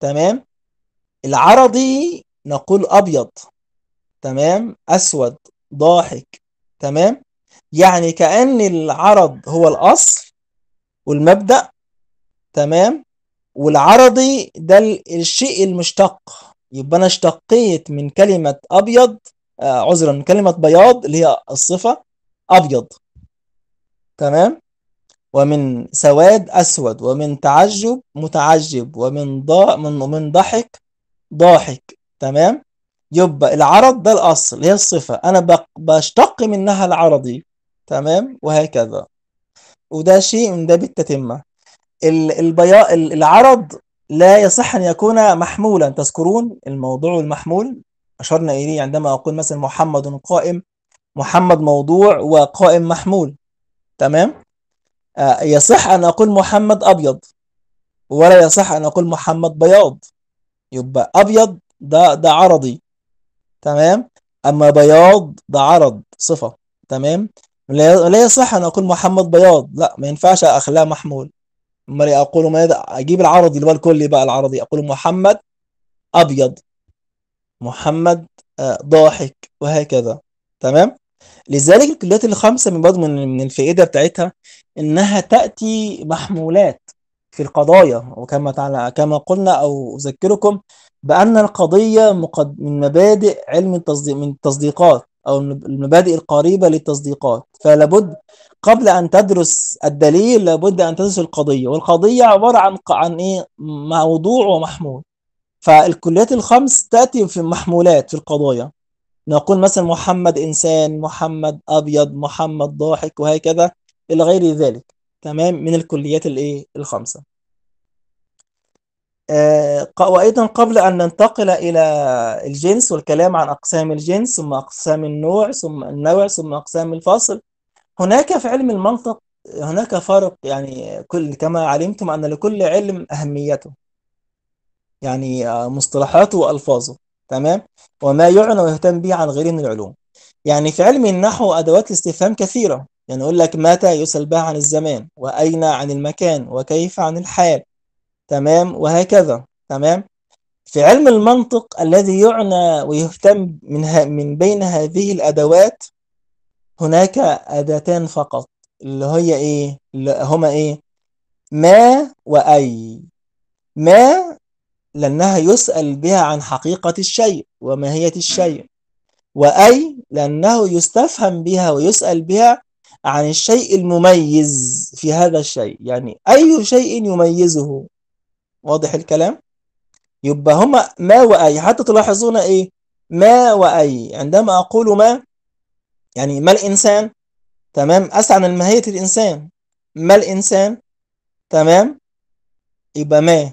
تمام؟ العرضي نقول أبيض تمام؟ أسود ضاحك تمام؟ يعني كأن العرض هو الأصل والمبدأ تمام؟ والعرضي ده ال- الشيء المشتق. يبقى أنا اشتقيت من كلمة أبيض آه عذرا من كلمة بياض اللي هي الصفة أبيض تمام؟ ومن سواد أسود ومن تعجب متعجب ومن ضاء من من ضحك ضاحك تمام؟ يبقى العرض ده الأصل هي الصفة. أنا بق- بشتق منها العرضي تمام؟ وهكذا. وده شيء من باب التتمة. ال- البياء ال- العرض لا يصح أن يكون محمولا. تذكرون الموضوع المحمول؟ أشرنا إليه عندما أقول مثلا محمد قائم محمد موضوع وقائم محمول تمام؟ آه، يصح أن أقول محمد أبيض ولا يصح أن أقول محمد بياض. يبقى أبيض ده ده عرضي. تمام؟ أما بياض ده عرض صفة. تمام؟ لا يصح أن أقول محمد بياض. لا ما ينفعش أخليها محمول. أمال إيه أقول ماذا أجيب العرضي اللي هو الكلي بقى العرضي. أقول محمد أبيض. محمد آه، ضاحك وهكذا. تمام؟ لذلك الكليات الخمسة من برضه من الفائدة بتاعتها إنها تأتي محمولات. في القضايا وكما تعالى كما قلنا أو أذكركم بأن القضية مقد من مبادئ علم التصديق من التصديقات أو المبادئ القريبة للتصديقات. فلابد قبل أن تدرس الدليل لابد أن تدرس القضية والقضية عبارة عن عن إيه؟ موضوع ومحمول. فالكليات الخمس تأتي في محمولات في القضايا. نقول مثلا محمد إنسان محمد أبيض محمد ضاحك وهكذا إلى غير ذلك. تمام من الكليات الإيه؟ الخمسة. آه، وأيضا قبل أن ننتقل إلى الجنس والكلام عن أقسام الجنس ثم أقسام النوع ثم النوع ثم أقسام الفصل هناك في علم المنطق هناك فرق يعني كل كما علمتم أن لكل علم أهميته يعني آه، مصطلحاته وألفاظه تمام؟ وما يعنى ويهتم به عن غيره من العلوم. يعني في علم النحو أدوات الاستفهام كثيرة. يعني يقول لك متى يسأل بها عن الزمان؟ وأين عن المكان؟ وكيف عن الحال؟ تمام؟ وهكذا تمام؟ في علم المنطق الذي يعنى ويهتم من من بين هذه الأدوات هناك أداتان فقط اللي هي إيه؟ اللي هما إيه؟ ما وأي. ما لأنها يسأل بها عن حقيقة الشيء وماهية الشيء. وأي لأنه يستفهم بها ويسأل بها عن الشيء المميز في هذا الشيء. يعني أي شيء يميزه؟ واضح الكلام؟ يبقى هما ما وأي. حتى تلاحظون إيه؟ ما وأي. عندما أقول ما يعني ما الإنسان؟ تمام؟ أسعى عن ماهية الإنسان. ما الإنسان؟ تمام؟ يبقى ما.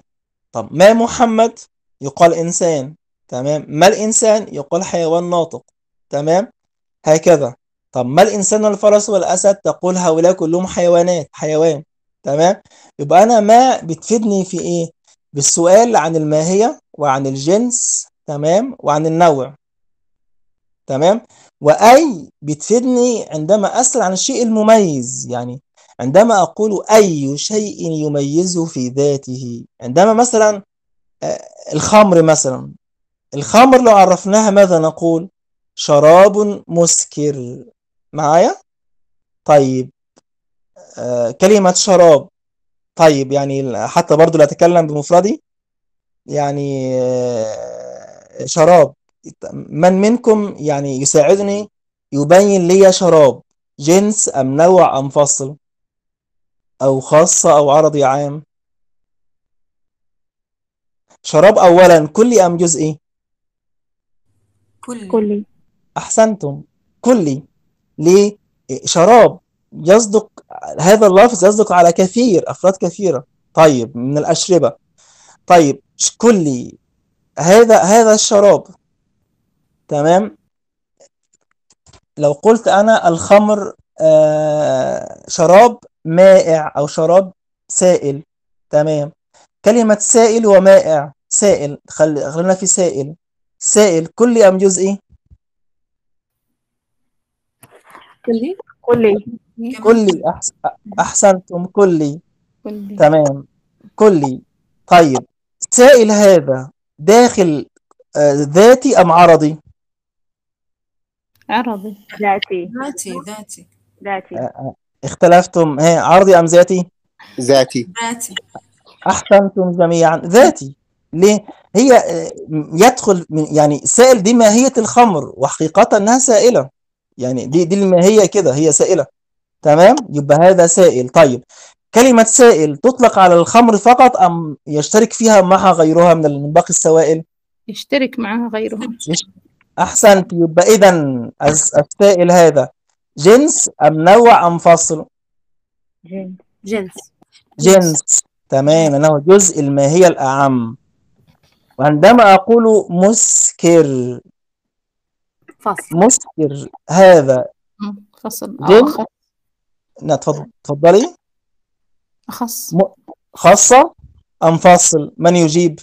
طب ما محمد؟ يقال إنسان. تمام؟ ما الإنسان؟ يقال حيوان ناطق. تمام؟ هكذا. طب ما الإنسان والفرس والأسد تقول هؤلاء كلهم حيوانات حيوان تمام؟ يبقى أنا ما بتفيدني في إيه؟ بالسؤال عن الماهية وعن الجنس تمام؟ وعن النوع تمام؟ وأي بتفيدني عندما أسأل عن الشيء المميز يعني عندما أقول أي شيء يميزه في ذاته. عندما مثلا آه، الخمر مثلا الخمر لو عرفناها ماذا نقول؟ شراب مسكر. معايا؟ طيب آه، كلمة شراب. طيب يعني حتى برضو لا أتكلم بمفردي. يعني آه، شراب. من منكم يعني يساعدني يبين لي شراب جنس أم نوع أم فصل؟ أو خاصة أو عرضي عام. شراب أولا كلي أم جزئي؟ كل كلي. أحسنتم. كلي. ليه؟ شراب. يصدق هذا اللفظ يصدق على كثير أفراد كثيرة. طيب من الأشربة. طيب كلي هذا هذا الشراب. تمام؟ لو قلت أنا الخمر آه شراب مائع أو شراب سائل. تمام. كلمة سائل ومائع سائل. خل... خلينا في سائل. سائل كلي أم جزئي؟ كلي؟ كلي. كلي. أحس... أحسنتم كلي. كلي. تمام. كلي. طيب. سائل هذا. داخل آه، ذاتي أم عرضي؟ عربي ذاتي. ذاتي ذاتي. ذاتي. آه، آه، اختلفتم. ها عرضي أم ذاتي؟ ذاتي. ذاتي. أحسنتم جميعا. ذاتي. ليه؟ هي يدخل من يعني سائل دي ماهية الخمر. وحقيقة أنها سائلة. يعني دي دي الماهية كده هي سائلة. تمام؟ يبقى هذا سائل. طيب كلمة سائل تطلق على الخمر فقط أم يشترك فيها معها غيرها من باقي السوائل؟ يشترك معها غيرهم أحسنت. يبقى إذا الس- السائل هذا جنس أم نوع أم فصل؟ جنس جنس. جنس. تمام. أنه جزء الماهية الأعم. وعندما أقول مسكر فصل. مسكر هذا. فصل أخص لا تفضل. تفضلي. أخص. م- خاصة أم فاصل؟ من يجيب؟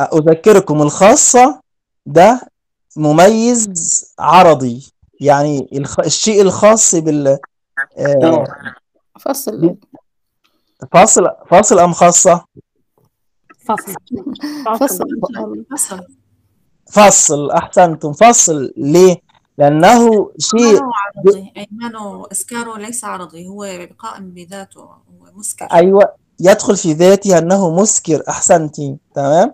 أذكركم الخاصة ده مميز عرضي. يعني الخ... الشيء الخاص بال آه، فصل. فاصل فاصل أم خاصة؟ فصل. فصل فصل. فصل أحسنتم فصل. ليه؟ لأنه شيء عرضي أيمانه إسكاره ليس عرضي هو قائم بذاته هو مسكر. أيوة يدخل في ذاتي أنه مسكر أحسنتي تمام؟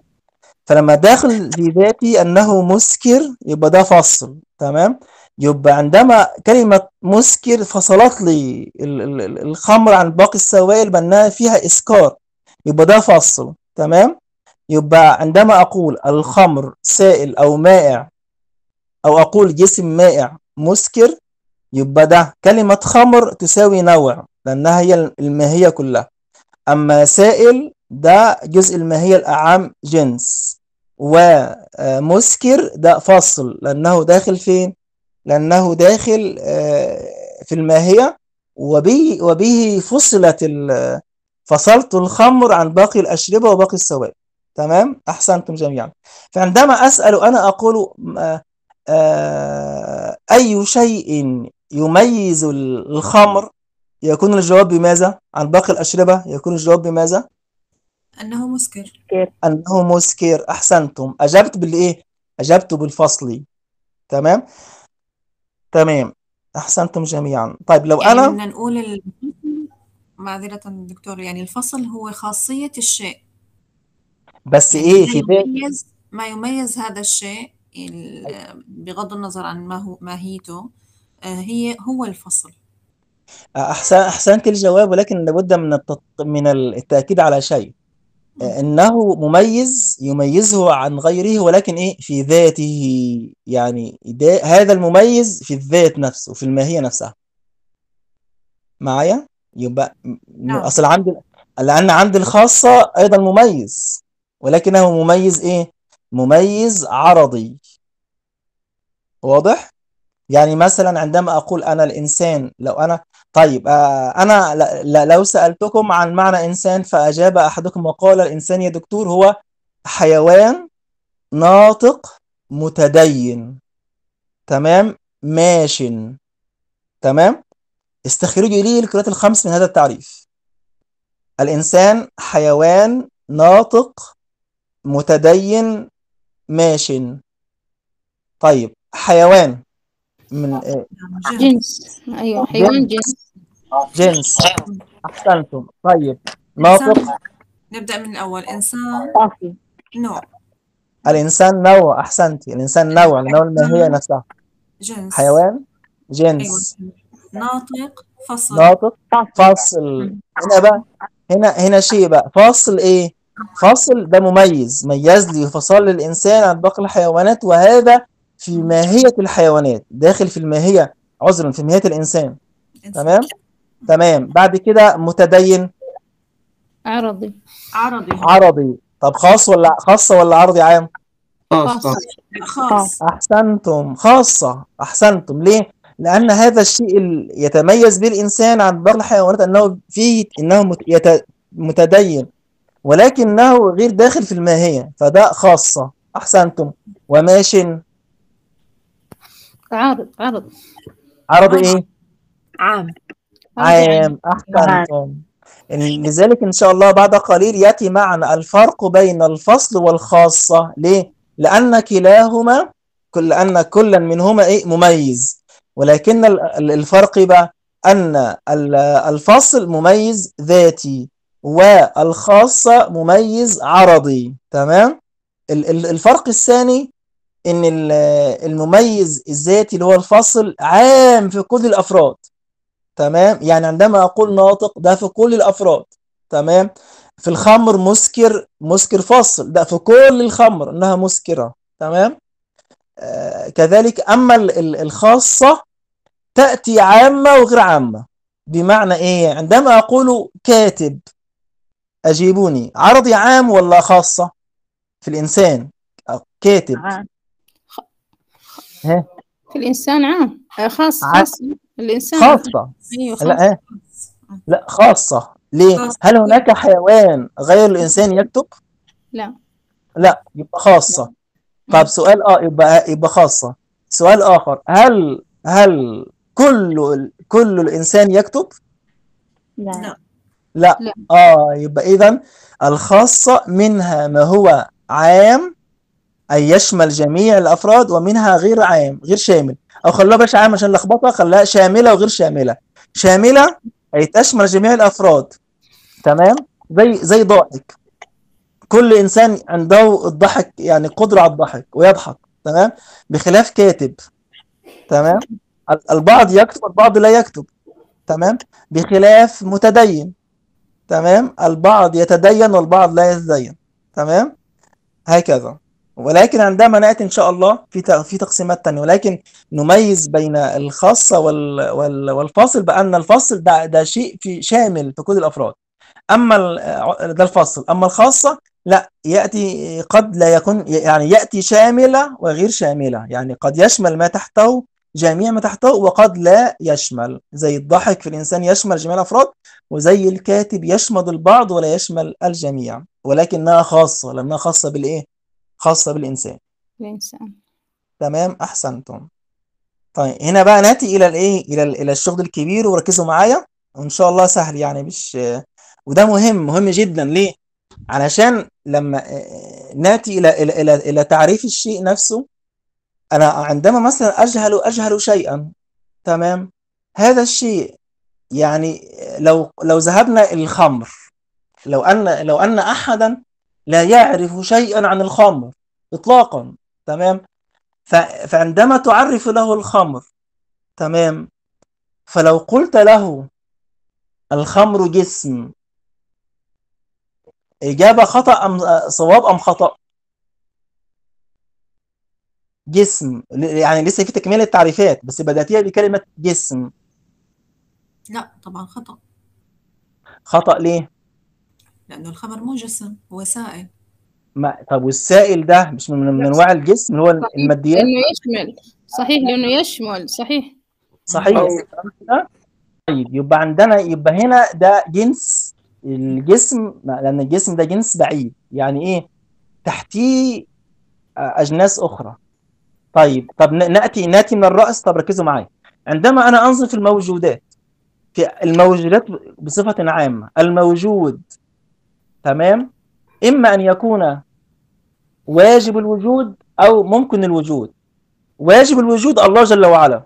فلما داخل في ذاتي أنه مسكر يبقى ده فصل تمام؟ يبقى عندما كلمة مسكر فصلت لي ال- ال- ال- الخمر عن باقي السوائل بأنها فيها إسكار يبقى ده فصل تمام؟ يبقى عندما أقول الخمر سائل أو مائع أو أقول جسم مائع مسكر يبقى ده كلمة خمر تساوي نوع لأنها هي الماهية كلها أما سائل ده جزء الماهية الأعام جنس ومسكر ده فصل لأنه داخل فين؟ لأنه داخل آه، في الماهية وبه وبه فصلت فصلت الخمر عن باقي الأشربة وباقي السوائل تمام؟ أحسنتم جميعا فعندما أسأل أنا أقول آه، آه، أي شيء يميز الخمر يكون الجواب بماذا؟ عن باقي الأشربة يكون الجواب بماذا؟ أنه مسكر أنه مسكر أحسنتم أجبت بالإيه؟ أجبت بالفصل تمام؟ تمام أحسنتم جميعا طيب لو يعني أنا نقول الفصل معذرة دكتور يعني الفصل هو خاصية الشيء بس يعني إيه ما في يميز ما يميز هذا الشيء ال- بغض النظر عن ما هو ماهيته آه، هي هو الفصل. أحسن أحسنت الجواب ولكن لابد من التط... من التأكيد على شيء. إنه مميز يميزه عن غيره ولكن إيه في ذاته يعني ده هذا المميز في الذات نفسه في الماهية نفسها. معايا؟ يبقى نعم. أصل عندي لأن عندي الخاصة أيضا مميز. ولكنه مميز إيه؟ مميز عرضي. واضح؟ يعني مثلا عندما أقول أنا الإنسان لو أنا طيب آه ل- لو سألتكم عن معنى إنسان فأجاب أحدكم وقال الإنسان يا دكتور هو حيوان ناطق متدين. تمام؟ ماش. تمام؟ استخرجوا لي الكلمات الخمس من هذا التعريف. الإنسان حيوان ناطق متدين ماش. طيب حيوان. من آه، جنس. جنس. أيوة حيوان جنس. جنس. أحسنتم. طيب ناطق نبدأ من الأول. إنسان. صافي نوع. الإنسان نوع. أحسنتي الإنسان نوع لأنه الماهية نفسها. جنس. حيوان؟ أيوة. جنس ناطق. فصل. ناطق؟ فاصل هنا بقى. هنا هنا شيء بقى. فاصل إيه؟ فاصل ده مميز. ميز لي وفصل لي الإنسان عن باقي الحيوانات وهذا في ماهية الحيوانات. داخل في الماهية عذرا في ماهية الإنسان. إنسان. تمام؟ تمام. بعد كده متدين. عرضي عربي. عربي. طب خاص ولا خاصة ولا عرضي عام؟ خاص خاص. أحسنتم. خاصة. أحسنتم. ليه؟ لأن هذا الشيء ال- يتميز به الإنسان عن باقي الحيوانات أنه فيه أنه متدين. ولكنه غير داخل في الماهية فده خاصة. أحسنتم. وماش عارض عرض. عرض إيه؟ عام. عام. أحسنتم. لذلك إن شاء الله بعد قليل يأتي معنا الفرق بين الفصل والخاصة. ليه؟ لأن كلاهما كل أن كلا منهما إيه؟ مميز. ولكن ال- ال- الفرق بقى أن ال- الفصل مميز ذاتي. والخاصة مميز عرضي تمام؟ ال- ال- الفرق الثاني ال- المميز الذاتي اللي هو الفصل عام في كل الأفراد تمام؟ يعني عندما أقول ناطق ده في كل الأفراد تمام؟ في الخمر مسكر مسكر فصل ده في كل الخمر إنها مسكرة تمام؟ آه كذلك أما ال- ال- الخاصة تأتي عامة وغير عامة بمعنى إيه؟ عندما أقول كاتب أجيبوني. عرضي عام ولا خاصة؟ في الإنسان. كاتب. عام. ها؟ في الإنسان عام. آه، خاص خاص. الإنسان خاصة. أيوه لا خلاص ها لا خاصة. ليه؟ خاصة. هل هناك حيوان غير الإنسان يكتب؟ لا. لا يبقى خاصة. طب سؤال آه يبقى يبقى خاصة. سؤال آخر. هل هل كل كل الإنسان يكتب؟ لا. لا. لا. آه يبقى إذا الخاصة منها ما هو عام أي يشمل جميع الأفراد ومنها غير عام غير شامل. أو خلوها باش عام عشان لخبطة خلاها شاملة وغير شاملة. شاملة أي تشمل جميع الأفراد. تمام؟ زي زي ضاحك كل إنسان عنده الضحك يعني قدرة على الضحك ويضحك. تمام؟ بخلاف كاتب. تمام؟ ال- البعض يكتب البعض لا يكتب. تمام؟ بخلاف متدين. تمام؟ البعض يتدين والبعض لا يتدين تمام؟ هكذا. ولكن عندما نأتي إن شاء الله في في تقسيمات تانية ولكن نميز بين الخاصة وال وال والفاصل بأن الفاصل ده ده شيء في شامل في كل الأفراد. أما ال- ده الفاصل. أما الخاصة لا يأتي قد لا يكون يعني يأتي شاملة وغير شاملة. يعني قد يشمل ما تحته جميع ما تحته وقد لا يشمل. زي الضحك في الإنسان يشمل جميع الأفراد وزي الكاتب يشمل البعض ولا يشمل الجميع. ولكنها خاصة لأنها خاصة بالإيه؟ خاصة بالإنسان. الإنسان تمام؟ أحسنتم. طيب هنا بقى نأتي إلى الإيه؟ إلى إلى الشغل الكبير وركزوا معايا. وإن شاء الله سهل يعني مش وده مهم مهم جدا. ليه؟ علشان لما آه، نأتي إلى إلى إلى إلى تعريف الشيء نفسه أنا عندما مثلا أجهل أجهل شيئا تمام؟ هذا الشيء يعني لو لو ذهبنا الخمر لو أن لو أن أحدا لا يعرف شيئا عن الخمر إطلاقا تمام؟ فعندما تعرف له الخمر تمام؟ فلو قلت له الخمر جسم إجابة خطأ أم صواب أم خطأ؟ جسم ل- يعني لسه في تكملة التعريفات بس بدأتيها بكلمة جسم. لا طبعا خطأ. خطأ ليه؟ لأنه الخمر مو جسم هو سائل. ما طب والسائل ده مش من من انواع الجسم اللي هو صحيح الماديات؟ لأنه يشمل. صحيح لأنه يشمل. صحيح. صحيح؟ طيب يبقى عندنا يبقى هنا ده جنس الجسم لأن الجسم ده جنس بعيد. يعني إيه؟ تحتيه أجناس أخرى. طيب طب ن- نأتي نأتي من الرأس. طب ركزوا معايا. عندما أنا أنظر في الموجودات في الموجودات بصفة عامة الموجود تمام؟ إما أن يكون واجب الوجود أو ممكن الوجود. واجب الوجود الله جل وعلا.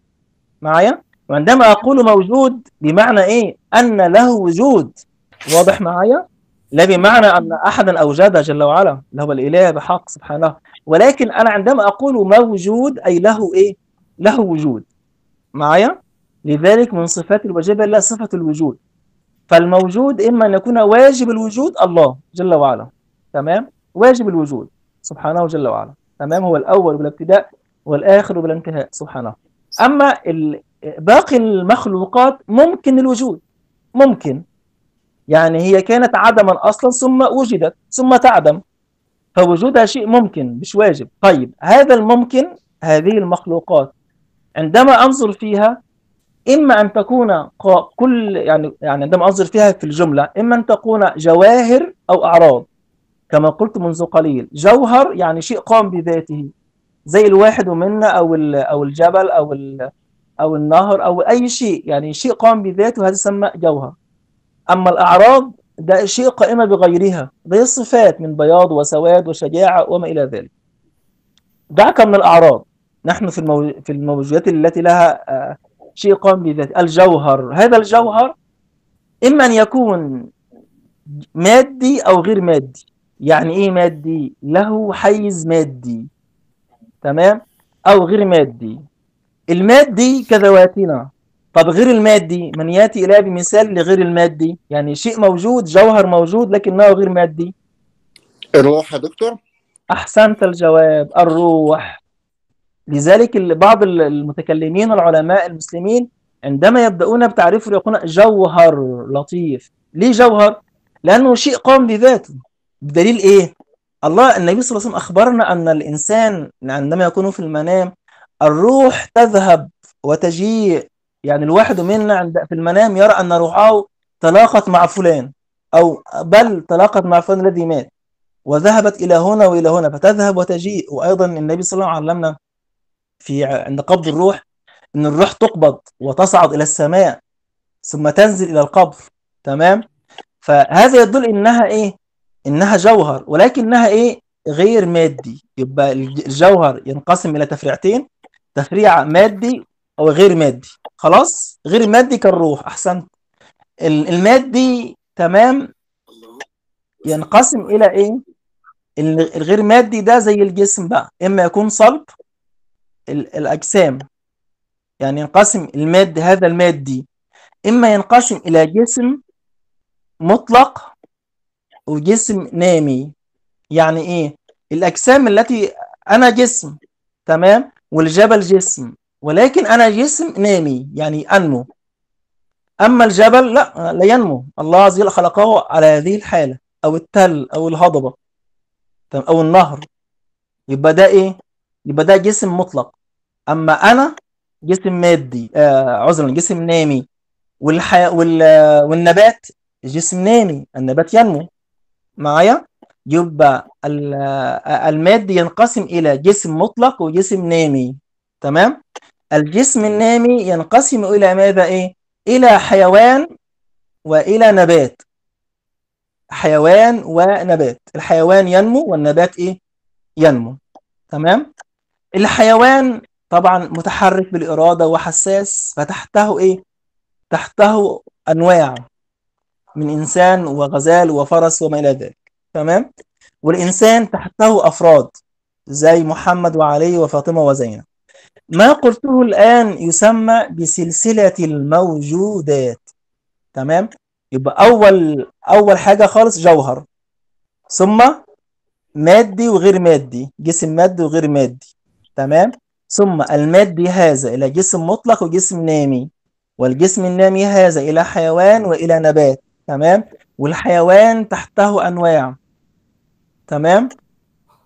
معايا؟ وعندما أقول موجود بمعنى إيه؟ أن له وجود. واضح معايا؟ لا بمعنى أن أحدا أوجده جل وعلا اللي هو الإله بحق سبحانه. ولكن أنا عندما أقول موجود أي له إيه؟ له وجود. معايا؟ لذلك من صفات الوجبة لا صفة الوجود. فالموجود إما أن يكون واجب الوجود الله جل وعلا. تمام؟ واجب الوجود سبحانه جل وعلا. تمام؟ هو الأول بلا ابتداء والآخر بلا انتهاء سبحانه ال- باقي المخلوقات ممكن الوجود. ممكن. يعني هي كانت عدما أصلا ثم وجدت ثم تعدم. فوجودها شيء ممكن مش واجب. طيب هذا الممكن هذه المخلوقات عندما أنظر فيها إما أن تكون كل يعني يعني عندما أنظر فيها في الجملة إما أن تكون جواهر أو أعراض. كما قلت منذ قليل جوهر يعني شيء قام بذاته. زي الواحد منا أو ال- أو الجبل أو ال- أو النهر أو أي شيء يعني شيء قام بذاته هذا يسمى جوهر. أما الأعراض ده شيء قائمة بغيرها زي الصفات من بياض وسواد وشجاعة وما إلى ذلك. دعك من الأعراض. نحن في المو... في الموجودات التي لها آه، شيء قام بذاته الجوهر. هذا الجوهر إما أن يكون مادي أو غير مادي. يعني إيه مادي؟ له حيز مادي. تمام؟ أو غير مادي. المادي كذواتنا. طب غير المادي من يأتي إلى بمثال لغير المادي؟ يعني شيء موجود جوهر موجود لكنه غير مادي؟ الروح يا دكتور. أحسنت الجواب الروح. لذلك بعض ال- المتكلمين والعلماء المسلمين عندما يبدأون بتعريفه يقولون جوهر لطيف. ليه جوهر؟ لأنه شيء قام بذاته. بدليل إيه؟ الله النبي صلى الله عليه وسلم أخبرنا أن الإنسان عندما يكون في المنام الروح تذهب وتجيء يعني الواحد منا عند في المنام يرى أن روحه تلاقت مع فلان أو بل تلاقت مع فلان الذي مات. وذهبت إلى هنا وإلى هنا فتذهب وتجيء. وأيضا النبي صلى الله عليه وسلم علمنا في عند قبض الروح أن الروح تقبض وتصعد إلى السماء ثم تنزل إلى القبر. تمام؟ فهذا يدل إنها إيه؟ إنها جوهر. ولكنها إيه؟ غير مادي. يبقى الجوهر ينقسم إلى تفريعتين تفريع مادي أو غير مادي. خلاص؟ غير مادي كالروح أحسنت. ال- المادي تمام؟ ينقسم إلى إيه؟ ال- الغير مادي ده زي الجسم بقى إما يكون صلب ال- الأجسام. يعني ينقسم الماد هذا المادي. إما ينقسم إلى جسم مطلق وجسم نامي. يعني إيه؟ الأجسام التي أنا جسم تمام؟ والجبل جسم. ولكن أنا جسم نامي يعني أنمو. أما الجبل لا لا ينمو. الله عز وجل خلقه على هذه الحالة أو التل أو الهضبة؟ أو النهر. يبقى ده إيه؟ يبقى ده جسم مطلق. أما أنا جسم مادي آه عذرا جسم نامي. والحياة وال... والنبات جسم نامي. النبات ينمو. معايا؟ يبقى ال- المادي ينقسم إلى جسم مطلق وجسم نامي. تمام؟ الجسم النامي ينقسم إلى ماذا إيه؟ إلى حيوان وإلى نبات. حيوان ونبات. الحيوان ينمو والنبات إيه؟ ينمو. تمام؟ الحيوان طبعا متحرك بالإرادة وحساس فتحته إيه؟ تحته أنواع من إنسان وغزال وفرس وما إلى ذلك. تمام؟ والإنسان تحته أفراد زي محمد وعلي وفاطمة وزينب. ما قلته الآن يسمى بسلسلة الموجودات. تمام؟ يبقى أول أول حاجة خالص جوهر. ثم مادي وغير مادي جسم مادي وغير مادي. تمام؟ ثم المادي هذا إلى جسم مطلق وجسم نامي. والجسم النامي هذا إلى حيوان وإلى نبات. تمام؟ والحيوان تحته أنواع. تمام؟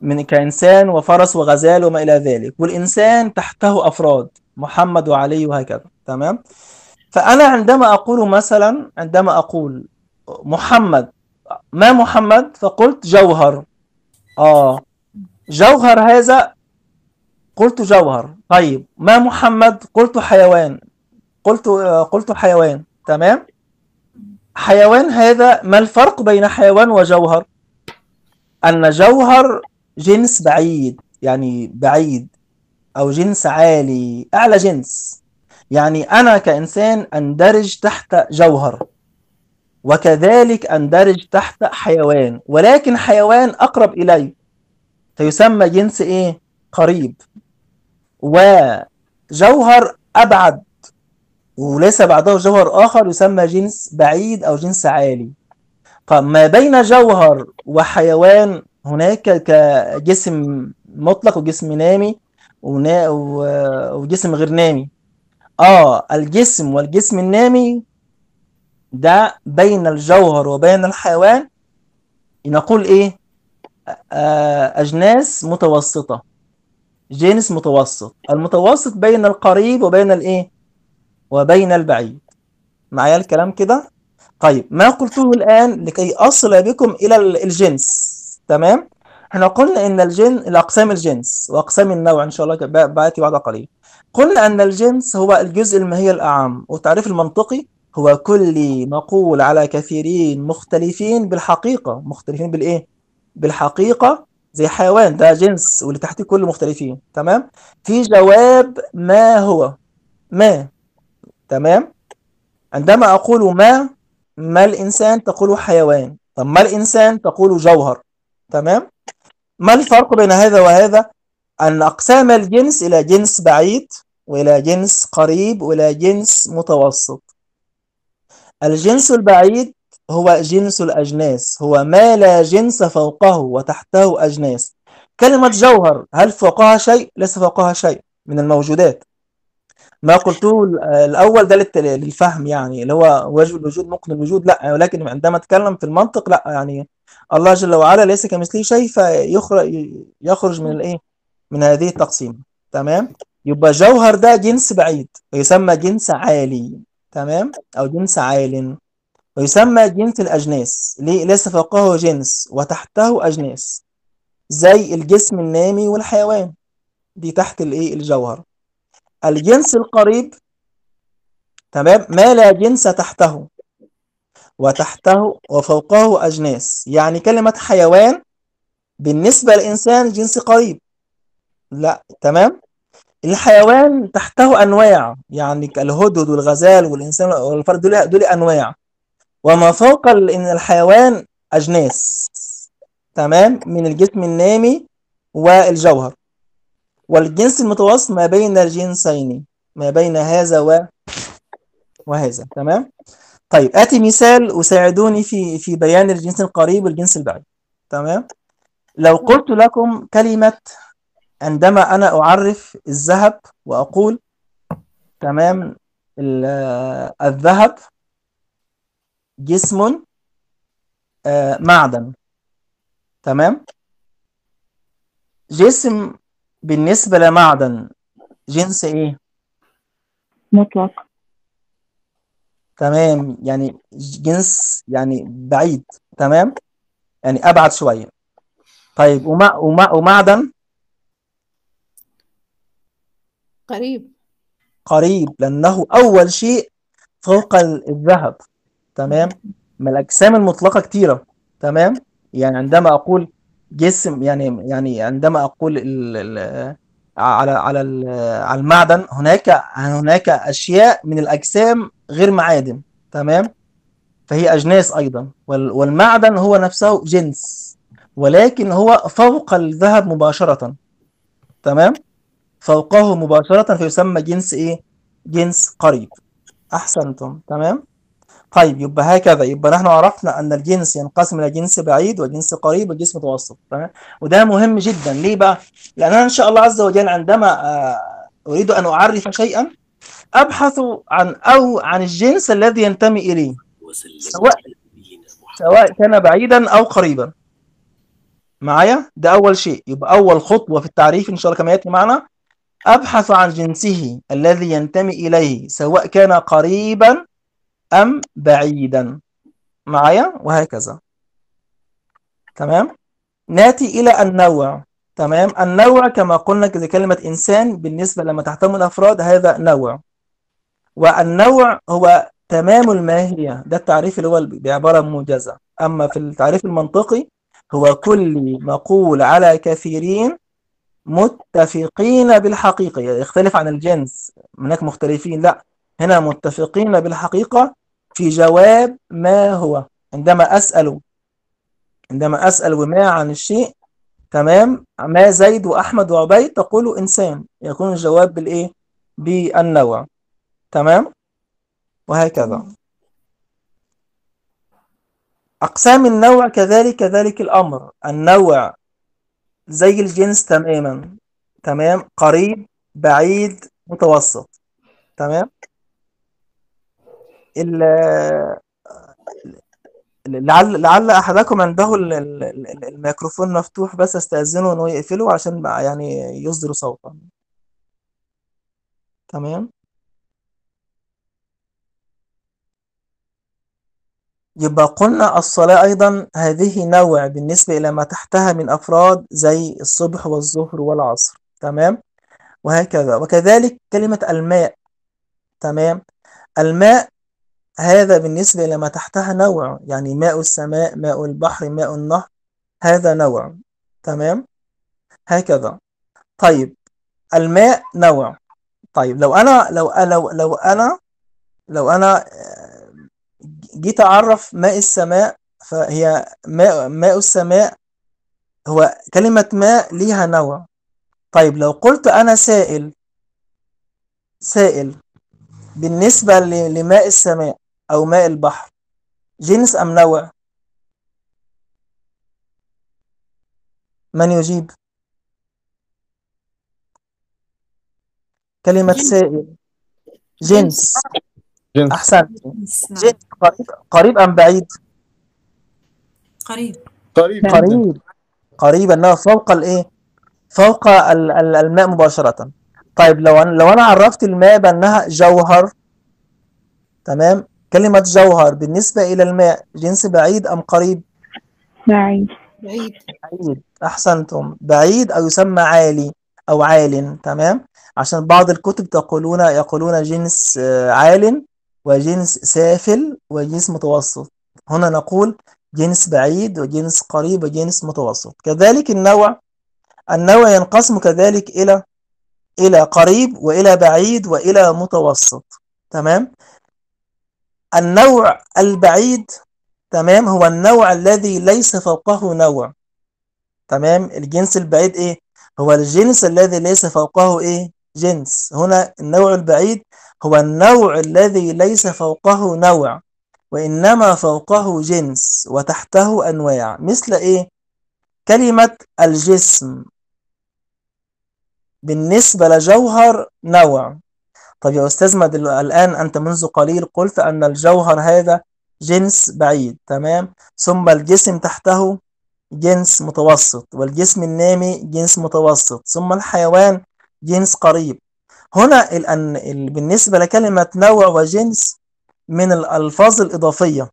من كإنسان وفرس وغزال وما إلى ذلك. والإنسان تحته أفراد محمد وعلي وهكذا. تمام؟ فأنا عندما أقول مثلا عندما أقول محمد ما محمد؟ فقلت جوهر. آه. جوهر هذا قلت جوهر. طيب ما محمد؟ قلت حيوان. قلت قلت حيوان. تمام؟ حيوان هذا ما الفرق بين حيوان وجوهر؟ أن جوهر جنس بعيد يعني بعيد أو جنس عالي أعلى جنس. يعني أنا كإنسان أندرج تحت جوهر وكذلك أندرج تحت حيوان ولكن حيوان أقرب إلي. فيسمى جنس إيه؟ قريب. وجوهر أبعد وليس بعده جوهر آخر يسمى جنس بعيد أو جنس عالي. فما بين جوهر وحيوان هناك كجسم مطلق وجسم نامي وجسم غير نامي. آه الجسم والجسم النامي ده بين الجوهر وبين الحيوان نقول إيه؟ آه أجناس متوسطة. جنس متوسط. المتوسط بين القريب وبين الإيه؟ وبين البعيد. معايا الكلام كده؟ طيب ما قلته الآن لكي أصل بكم إلى ال- الجنس. تمام؟ إحنا قلنا إن الجن الاقسام الجنس وأقسام النوع إن شاء الله باتي بعد قليل. قلنا إن الجنس هو الجزء الماهي الأعم والتعريف المنطقي هو كل مقول على كثيرين مختلفين بالحقيقة. مختلفين بالإيه؟ بالحقيقة زي حيوان ده جنس واللي تحتيه كله مختلفين تمام؟ في جواب ما هو؟ ما. تمام؟ عندما أقول ما ما الإنسان تقول حيوان طب ما الإنسان تقول جوهر؟ تمام؟ ما الفرق بين هذا وهذا؟ أن أقسام الجنس إلى جنس بعيد وإلى جنس قريب وإلى جنس متوسط. الجنس البعيد هو جنس الأجناس هو ما لا جنس فوقه وتحته أجناس. كلمة جوهر هل فوقها شيء؟ ليس فوقها شيء من الموجودات. ما قلته الأول ده للفهم يعني اللي هو وجه الوجود ممكن الوجود لا ولكن عندما أتكلم في المنطق لا يعني الله جل وعلا ليس كمثله شيء فيخرج يخرج من الإيه؟ من هذه التقسيم. تمام؟ يبقى جوهر ده جنس بعيد ويسمى جنس عالي. تمام؟ أو جنس عال. ويسمى جنس الأجناس. ليه؟ ليس فوقه جنس وتحته أجناس. زي الجسم النامي والحيوان. دي تحت الإيه؟ الجوهر. الجنس القريب. تمام؟ ما لا جنس تحته. وتحته وفوقه أجناس. يعني كلمة حيوان بالنسبة للإنسان جنس قريب. لا تمام؟ الحيوان تحته أنواع. يعني الهدهد والغزال والإنسان والفرد دول دول أنواع. وما فوق الحيوان أجناس. تمام؟ من الجسم النامي والجوهر. والجنس المتوسط ما بين الجنسين ما بين هذا و وهذا. تمام؟ طيب آتي مثال أساعدوني في في بيان الجنس القريب والجنس البعيد. تمام؟ لو قلت لكم كلمة عندما أنا أعرف الذهب وأقول تمام آه، الذهب جسم آه، معدن. تمام؟ جسم بالنسبة لمعدن جنس إيه؟ مطلق. تمام. يعني جنس يعني بعيد تمام؟ يعني أبعد شوية. طيب ومع ومع ومعدن؟ قريب. قريب لأنه أول شيء فوق ال- الذهب تمام؟ ما الأجسام المطلقة كتيرة تمام؟ يعني عندما أقول جسم يعني يعني عندما أقول ال ال على على على المعدن هناك هناك أشياء من الأجسام غير معادن تمام؟ فهي أجناس أيضا. وال- والمعدن هو نفسه جنس ولكن هو فوق الذهب مباشرة تمام؟ فوقه مباشرة فيسمى جنس إيه؟ جنس قريب. أحسنتم تمام؟ طيب يبقى هكذا. يبقى نحن عرفنا أن الجنس ينقسم إلى جنس بعيد وجنس قريب وجنس متوسط تمام؟ وده مهم جدا. ليه بقى؟ لأن أنا إن شاء الله عز وجل عندما آه، أريد أن أعرف شيئا أبحث عن أو عن الجنس الذي ينتمي إليه سواء سواء كان بعيدا أو قريبا. معايا؟ ده أول شيء. يبقى أول خطوة في التعريف إن شاء الله كما يأتي معنا أبحث عن جنسه الذي ينتمي إليه سواء كان قريبا أم بعيدا. معايا؟ وهكذا. تمام؟ ناتي إلى النوع. تمام؟ النوع كما قلنا كذا كلمة إنسان بالنسبة لما تحتمل الأفراد هذا نوع. والنوع هو تمام الماهية. ده التعريف اللي هو بعبارة موجزة. أما في التعريف المنطقي هو كل مقول على كثيرين متفقين بالحقيقة. يعني يختلف عن الجنس. هناك مختلفين. لا. هنا متفقين بالحقيقة في جواب ما هو. عندما أسأل عندما أسأل وما عن الشيء تمام؟ ما زيد وأحمد وعبيد؟ تقول إنسان. يكون الجواب بالإيه؟ بالنوع. تمام؟ وهكذا. أقسام النوع كذلك كذلك الأمر. النوع زي الجنس تماما تمام؟ قريب بعيد متوسط. تمام؟ لعل لعل أحدكم عنده ال- ال- ال- الميكروفون مفتوح بس استأذنه إنه يقفله عشان يعني يصدر صوتا تمام؟ يبقى قلنا الصلاة أيضا هذه نوع بالنسبة إلى ما تحتها من أفراد زي الصبح والظهر والعصر. تمام؟ وهكذا. وكذلك كلمة الماء. تمام؟ الماء هذا بالنسبة إلى ما تحتها نوع يعني ماء السماء ماء البحر ماء النهر هذا نوع. تمام؟ هكذا. طيب الماء نوع. طيب لو أنا لو لو لو أنا لو أنا آه، جيت أعرف ماء السماء فهي ماء ماء السماء هو كلمة ماء ليها نوع. طيب لو قلت أنا سائل سائل بالنسبة لماء السماء أو ماء البحر. جنس أم نوع؟ من يجيب؟ كلمة جنس. سائل. جنس جنس أحسن جنس، نعم. جنس قريب قريب أم بعيد؟ قريب. قريب قريب. قريب أنه فوق الإيه فوق ال- ال- الماء مباشرة. طيب لو أنا لو أنا عرفت الماء بأنها جوهر تمام؟ كلمة جوهر بالنسبة إلى الماء جنس بعيد أم قريب؟ بعيد. بعيد. بعيد. أحسنتم. بعيد أو يسمى عالي أو عال تمام؟ عشان بعض الكتب تقولون يقولون جنس آه، عال وجنس سافل وجنس متوسط. هنا نقول جنس بعيد وجنس قريب وجنس متوسط. كذلك النوع النوع ينقسم كذلك إلى إلى قريب وإلى بعيد وإلى متوسط تمام؟ النوع البعيد تمام هو النوع الذي ليس فوقه نوع تمام الجنس البعيد إيه؟ هو الجنس الذي ليس فوقه إيه؟ جنس. هنا النوع البعيد هو النوع الذي ليس فوقه نوع وإنما فوقه جنس وتحته أنواع. مثل إيه؟ كلمة الجسم بالنسبة لجوهر نوع. طب يا أستاذ ما الآن أنت منذ قليل قلت أن الجوهر هذا جنس بعيد تمام ثم الجسم تحته جنس متوسط والجسم النامي جنس متوسط ثم الحيوان جنس قريب هنا ال- أن- ال- بالنسبة لكلمة نوع وجنس من الألفاظ الإضافية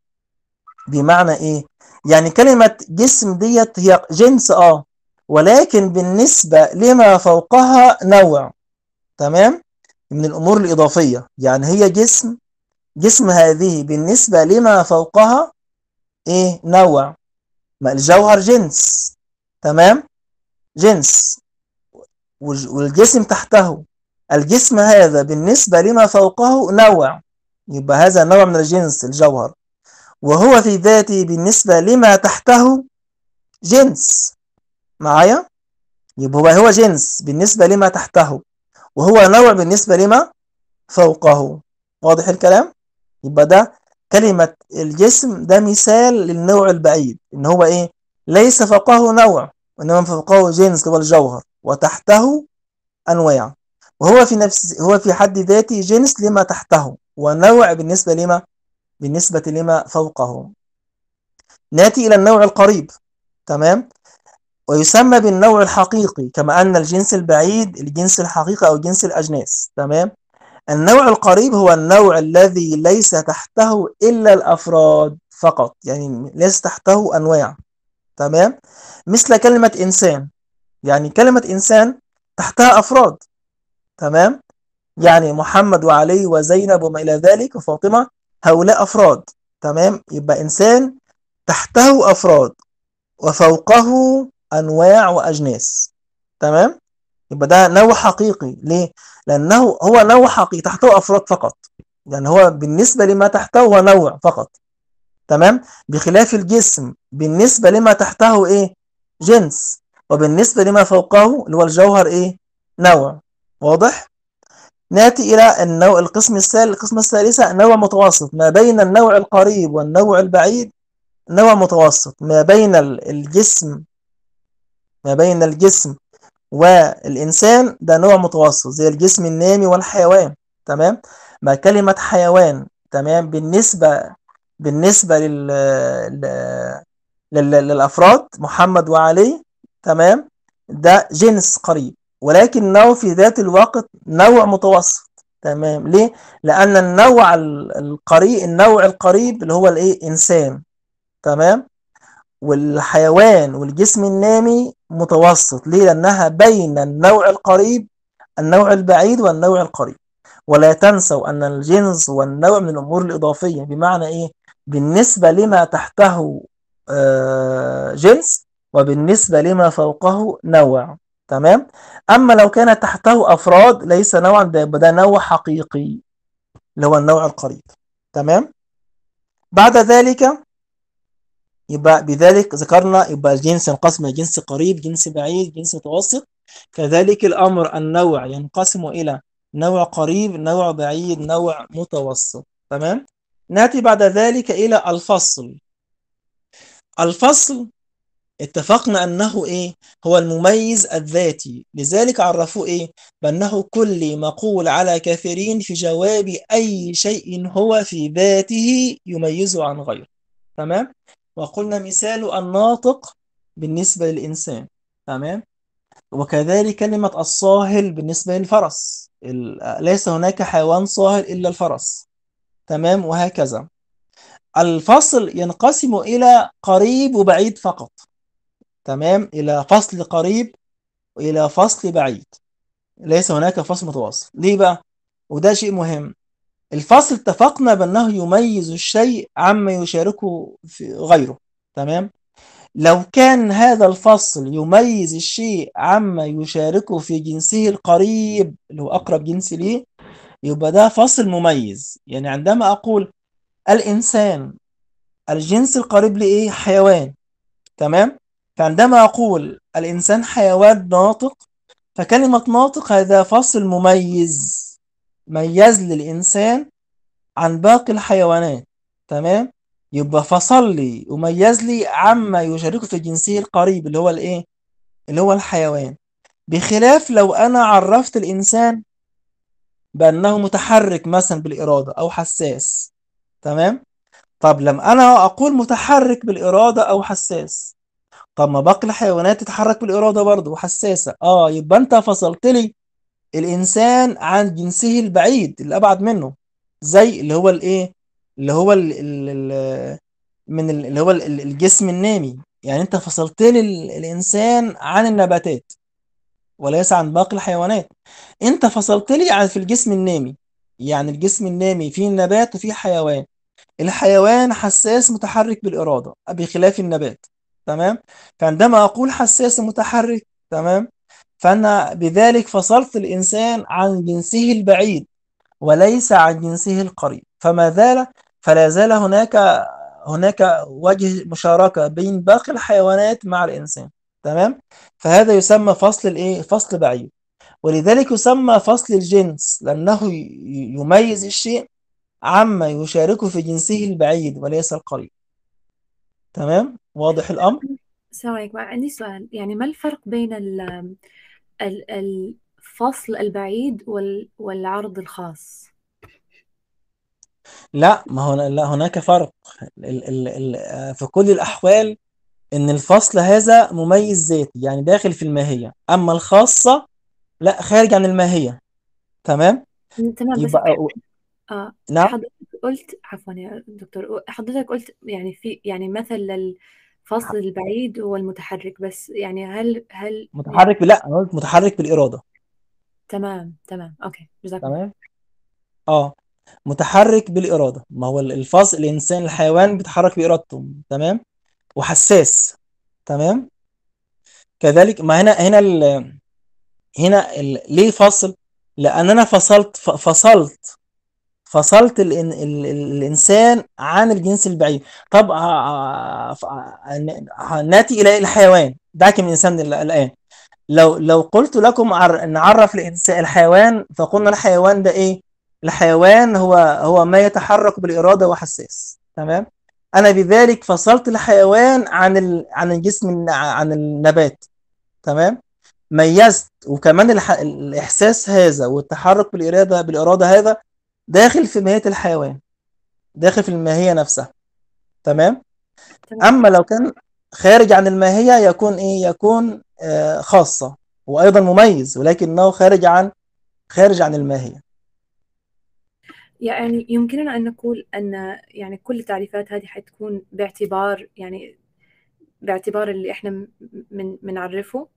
بمعنى إيه؟ يعني كلمة جسم ديت هي جنس آه ولكن بالنسبة لما فوقها نوع تمام؟ من الأمور الإضافية. يعني هي جسم جسم هذه بالنسبة لما فوقها إيه؟ نوع. ما الجوهر جنس. تمام؟ جنس. والج- والجسم تحته. الجسم هذا بالنسبة لما فوقه نوع. يبقى هذا نوع من الجنس الجوهر. وهو في ذاته بالنسبة لما تحته جنس. معايا؟ يبقى هو جنس بالنسبة لما تحته. وهو نوع بالنسبة لما فوقه. واضح الكلام؟ يبقى ده كلمة الجسم ده مثال للنوع البعيد إن هو إيه؟ ليس فوقه نوع وإنما فوقه جنس هو الجوهر وتحته أنواع. وهو في نفس هو في حد ذاته جنس لما تحته ونوع بالنسبة لما بالنسبة لما فوقه. نأتي إلى النوع القريب تمام؟ ويسمى بالنوع الحقيقي كما أن الجنس البعيد الجنس الحقيقي أو جنس الأجناس تمام؟ النوع القريب هو النوع الذي ليس تحته إلا الأفراد فقط يعني ليس تحته أنواع تمام؟ مثل كلمة إنسان يعني كلمة إنسان تحتها أفراد تمام؟ يعني محمد وعلي وزينب وما إلى ذلك وفاطمة هؤلاء أفراد تمام؟ يبقى إنسان تحته أفراد وفوقه أنواع وأجناس. تمام؟ يبقى ده نوع حقيقي. ليه؟ لأنه هو نوع حقيقي تحته أفراد فقط. يعني هو بالنسبة لما تحته هو نوع فقط. تمام؟ بخلاف الجسم بالنسبة لما تحته إيه؟ جنس. وبالنسبة لما فوقه اللي هو الجوهر إيه؟ نوع. واضح؟ نأتي إلى النوع القسم الثالث القسم الثالثة نوع متوسط. ما بين النوع القريب والنوع البعيد نوع متوسط. ما بين ال- الجسم ما بين الجسم والإنسان ده نوع متوسط زي الجسم النامي والحيوان تمام؟ ما كلمة حيوان تمام؟ بالنسبة بالنسبة لل... لل... لل... للأفراد محمد وعلي تمام؟ ده جنس قريب ولكنه في ذات الوقت نوع متوسط تمام؟ ليه؟ لأن النوع ال- القريب النوع القريب اللي هو الإيه؟ إنسان تمام؟ والحيوان والجسم النامي متوسط. ليه؟ لأنها بين النوع القريب النوع البعيد والنوع القريب. ولا تنسوا أن الجنس والنوع من الأمور الإضافية بمعنى إيه؟ بالنسبة لما تحته آه، جنس وبالنسبة لما فوقه نوع. تمام؟ أما لو كان تحته أفراد ليس نوعا ده ده نوع حقيقي اللي هو النوع القريب. تمام؟ بعد ذلك يبقى بذلك ذكرنا يبقى الجنس ينقسم إلى جنس قريب جنس بعيد جنس متوسط. كذلك الأمر النوع ينقسم إلى نوع قريب نوع بعيد نوع متوسط. تمام؟ نأتي بعد ذلك إلى الفصل. الفصل اتفقنا أنه إيه؟ هو المميز الذاتي. لذلك عرفوه إيه؟ بأنه كل مقول على كثيرين في جواب أي شيء هو في ذاته يميزه عن غيره. تمام؟ وقلنا مثال الناطق بالنسبة للإنسان تمام؟ وكذلك كلمة الصاهل بالنسبة للفرس ليس هناك حيوان صاهل إلا الفرس تمام؟ وهكذا. الفصل ينقسم إلى قريب وبعيد فقط تمام؟ إلى فصل قريب وإلى فصل بعيد ليس هناك فصل متواصل. ليه بقى؟ وده شيء مهم. الفصل اتفقنا بأنه يميز الشيء عما يشاركه في غيره تمام؟ لو كان هذا الفصل يميز الشيء عما يشاركه في جنسه القريب اللي هو أقرب جنس ليه يبقى ده فصل مميز. يعني عندما أقول الإنسان الجنس القريب لإيه؟ حيوان تمام؟ فعندما أقول الإنسان حيوان ناطق فكلمة ناطق هذا فصل مميز. ميز للإنسان عن باقي الحيوانات تمام؟ يبقى فصل لي وميز لي عما يشاركه في جنسه القريب اللي هو الإيه؟ اللي هو الحيوان. بخلاف لو أنا عرفت الإنسان بأنه متحرك مثلا بالإرادة أو حساس تمام؟ طب لما أنا أقول متحرك بالإرادة أو حساس طب ما باقي الحيوانات تتحرك بالإرادة برضه وحساسة. آه يبقى أنت فصلت لي الإنسان عن جنسه البعيد اللي أبعد منه زي اللي هو الإيه؟ اللي هو ال ال من ال- اللي هو ال- ال- الجسم النامي. يعني أنت فصلت لي ال- الإنسان عن النباتات وليس عن باقي الحيوانات. أنت فصلت لي عن في الجسم النامي. يعني الجسم النامي فيه نبات وفيه حيوان. الحيوان حساس متحرك بالإرادة بخلاف النبات. تمام؟ فعندما أقول حساس متحرك تمام؟ فأنا بذلك فصلت الإنسان عن جنسه البعيد وليس عن جنسه القريب. فما زال فلا زال هناك هناك وجه مشاركة بين باقي الحيوانات مع الإنسان. تمام؟ فهذا يسمى فصل الإيه؟ فصل بعيد. ولذلك يسمى فصل الجنس لأنه يميز الشيء عما يشاركه في جنسه البعيد وليس القريب. تمام؟ واضح الأمر؟ عليكم. عندي سؤال. يعني ما الفرق بين الفصل البعيد وال والعرض الخاص. لا ما هو لا هناك فرق. ال ال ال في كل الأحوال إن الفصل هذا مميز ذاتي يعني داخل في الماهية. أما الخاصة لا خارج عن الماهية. تمام؟ تمام بس يبقى آه نعم؟ حضرتك قلت عفوا يا دكتور حضرتك قلت يعني في يعني مثل للفصل البعيد والمتحرك بس يعني هل هل متحرك لا أنا قلت متحرك بالإرادة. تمام تمام أوكي الله تمام؟ آه متحرك بالإرادة. ما هو الفصل الإنسان الحيوان بيتحرك بإرادته تمام؟ وحساس تمام؟ كذلك ما هنا هنا ال هنا ال ليه فصل؟ لأن أنا فصلت فصلت فصلت ال ال ال الإنسان عن الجنس البعيد. طب ه- ه- ه- ناتي إلى الحيوان. دعك من الإنسان ال- الآن. لو لو قلت لكم عر- نعرف الإنسان الحيوان فقلنا الحيوان ده إيه؟ الحيوان هو هو ما يتحرك بالإرادة وحساس. تمام؟ أنا بذلك فصلت الحيوان عن ال عن الجسم عن النبات. تمام؟ ميزت. وكمان الح... الإحساس هذا والتحرك بالإرادة بالإرادة هذا داخل في ماهية الحيوان داخل في الماهية نفسها تمام؟ أما لو كان خارج عن الماهية يكون إيه؟ يكون آه خاصة وأيضا مميز ولكنه خارج عن خارج عن الماهية. يعني يمكننا أن نقول أن يعني كل التعريفات هذه حتكون باعتبار يعني باعتبار اللي إحنا م- من بنعرفه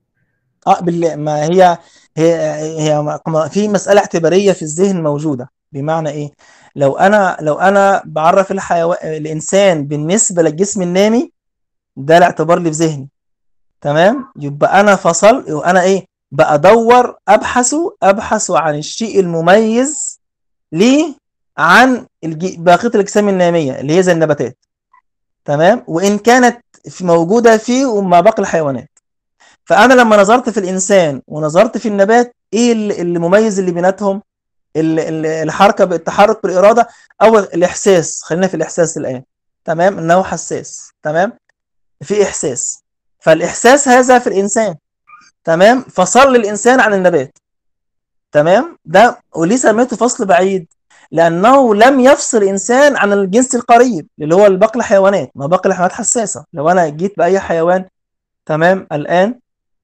آه بالله ما هي هي هي في مسألة اعتبارية في الذهن موجودة. بمعنى إيه؟ لو أنا لو أنا بعرف الحيوان الإنسان بالنسبة للجسم النامي ده الاعتبار اللي في ذهني. تمام؟ يبقى أنا فصل وأنا إيه؟ بدور أبحث أبحث عن الشيء المميز ليه عن بقية الأجسام النامية اللي هي زي النباتات. تمام؟ وإن كانت في موجودة فيه ومع باقي الحيوانات. فأنا لما نظرت في الإنسان ونظرت في النبات إيه اللي مميز اللي بيناتهم؟ الحركة بالتحرك بالإرادة أو الإحساس. خلينا في الإحساس الآن. تمام؟ انه حساس. تمام؟ في إحساس. فالإحساس هذا في الإنسان. تمام؟ فصل الإنسان عن النبات. تمام؟ ده وليه سميته فصل بعيد. لأنه لم يفصل الإنسان عن الجنس القريب اللي هو باقي الحيوانات. ما باقي الحيوانات حساسة. لو أنا جيت بأي حيوان تمام؟ الآن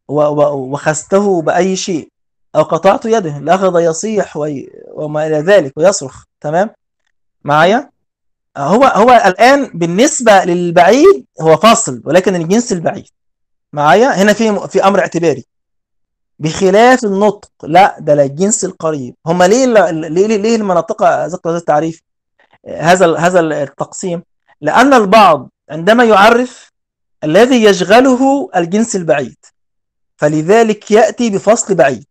وخسته بأي شيء. أو قطعت يده لأخذ يصيح وي... وما إلى ذلك ويصرخ تمام؟ معايا؟ هو هو الآن بالنسبة للبعيد هو فاصل ولكن الجنس البعيد. معايا؟ هنا في في أمر اعتباري. بخلاف النطق لا ده للجنس القريب. هم ليه ليه ليه, المناطق ذكر هذا التعريف؟ هذا هذا التقسيم. لأن البعض عندما يعرف الذي يشغله الجنس البعيد فلذلك يأتي بفصل بعيد.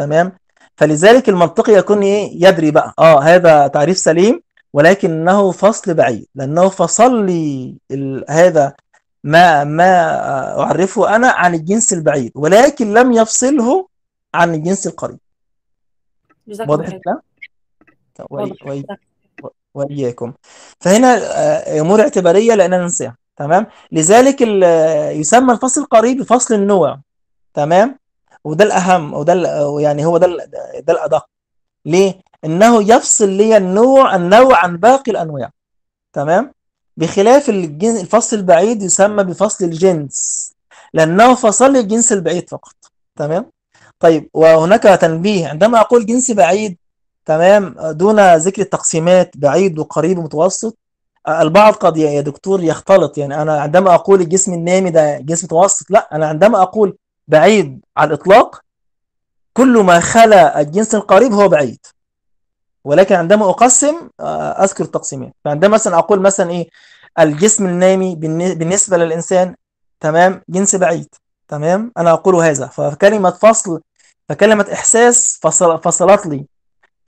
تمام؟ فلذلك المنطقي يكون إيه؟ يدري بقى. آه هذا تعريف سليم ولكنه فصل بعيد لأنه فصل لي ال- هذا ما ما أعرفه أنا عن الجنس البعيد ولكن لم يفصله عن الجنس القريب. واضح الكلام؟ وإي- وإياكم. فهنا آه، أمور اعتبارية لأننا ننساها تمام؟ لذلك ال- يسمى الفصل القريب بفصل النوع تمام؟ وده الأهم وده يعني هو ده ده الأدق. ليه؟ إنه يفصل لي النوع النوع عن باقي الأنواع. تمام؟ بخلاف الجن... الفصل البعيد يسمى بفصل الجنس لأنه فصل لي الجنس البعيد فقط. تمام؟ طيب وهناك تنبيه. عندما أقول جنس بعيد تمام دون ذكر التقسيمات بعيد وقريب ومتوسط البعض قد يا دكتور يختلط. يعني أنا عندما أقول الجسم النامي ده جسم متوسط لا أنا عندما أقول بعيد على الإطلاق كل ما خلا الجنس القريب هو بعيد. ولكن عندما أقسم آه، أذكر التقسيمات فعندما مثلا أقول مثلا إيه الجسم النامي بالن- بالنسبة للإنسان تمام جنس بعيد تمام أنا أقول هذا. فكلمة فصل فكلمة إحساس فصل فصلت لي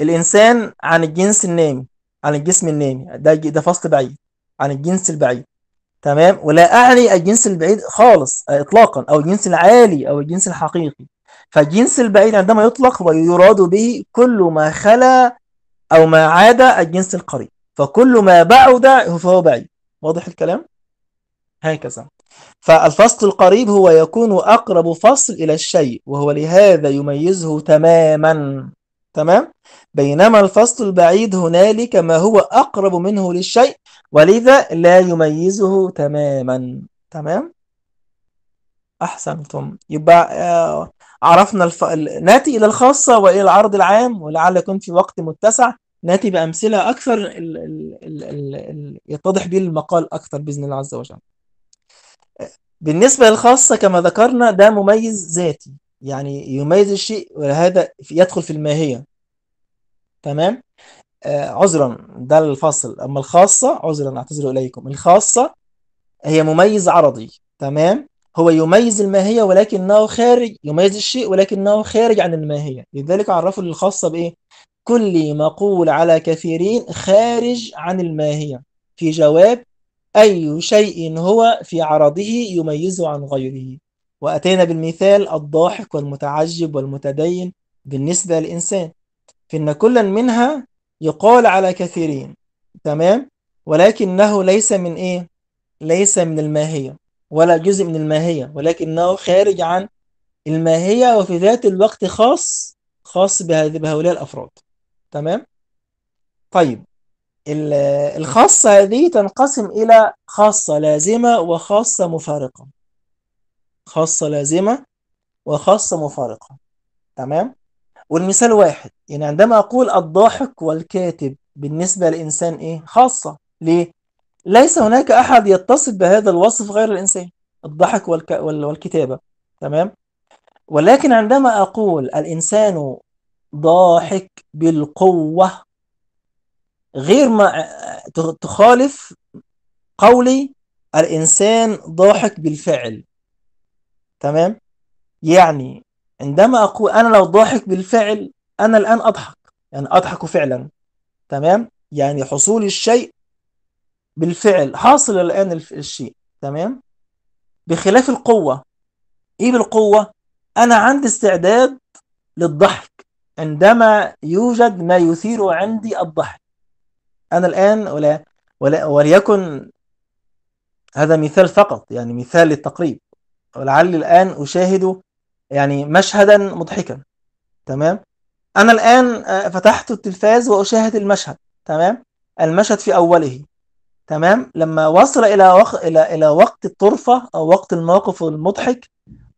الإنسان عن الجنس النامي عن الجسم النامي. ده ده فصل بعيد عن الجنس البعيد. تمام؟ ولا أعني الجنس البعيد خالص إطلاقا أو الجنس العالي أو الجنس الحقيقي. فالجنس البعيد عندما يطلق هو يراد به كل ما خلا أو ما عاد الجنس القريب. فكل ما بعد فهو بعيد. واضح الكلام؟ هكذا. فالفصل القريب هو يكون أقرب فصل إلى الشيء وهو لهذا يميزه تماما. تمام؟ بينما الفصل البعيد هنالك ما هو أقرب منه للشيء ولذا لا يميزه تماما تمام؟ أحسنتم يبقى آه، عرفنا الف... ال- نأتي إلى الخاصة وإلى العرض العام ولعل يكون في وقت متسع نأتي بأمثلة أكثر. ال... ال... ال... ال... يتضح به المقال أكثر بإذن الله عز وجل بالنسبة للخاصة كما ذكرنا ده مميز ذاتي يعني يميز الشيء وهذا يدخل في الماهية. تمام؟ آه عذرا ده الفصل أما الخاصة عذرا أعتذر إليكم. الخاصة هي مميز عرضي. تمام؟ هو يميز الماهية ولكنه خارج يميز الشيء ولكنه خارج عن الماهية. لذلك عرفوا الخاصة بإيه؟ كل مقول على كثيرين خارج عن الماهية. في جواب أي شيء هو في عرضه يميزه عن غيره. وأتينا بالمثال الضاحك والمتعجب والمتدين بالنسبة للإنسان فإن كلا منها يقال على كثيرين تمام؟ ولكنه ليس من إيه؟ ليس من الماهية ولا جزء من الماهية ولكنه خارج عن الماهية وفي ذات الوقت خاص خاص بهؤلاء الأفراد تمام؟ طيب ال- الخاصة هذه تنقسم إلى خاصة لازمة وخاصة مفارقة. خاصة لازمة وخاصة مفارقة. تمام؟ والمثال واحد يعني عندما أقول الضاحك والكاتب بالنسبة لإنسان إيه؟ خاصة. ليه؟ ليس هناك أحد يتصف بهذا الوصف غير الإنسان الضحك والك... وال- والكتابة. تمام؟ ولكن عندما أقول الإنسان ضاحك بالقوة غير ما تخالف قولي الإنسان ضاحك بالفعل. تمام؟ يعني عندما أقول أنا لو ضاحك بالفعل أنا الآن أضحك يعني أضحك فعلا تمام؟ يعني حصول الشيء بالفعل حاصل الف- الشيء تمام؟ بخلاف القوة. إيه بالقوة؟ أنا عندي استعداد للضحك عندما يوجد ما يثير عندي الضحك. أنا الآن ولا ولا وليكن هذا مثال فقط يعني مثال للتقريب. ولعلي الآن أشاهد يعني مشهدا مضحكا تمام؟ أنا الآن آه، فتحت التلفاز وأشاهد المشهد تمام؟ المشهد في أوله تمام؟ لما وصل إلى وق... إلى إلى وقت الطرفة أو وقت الموقف المضحك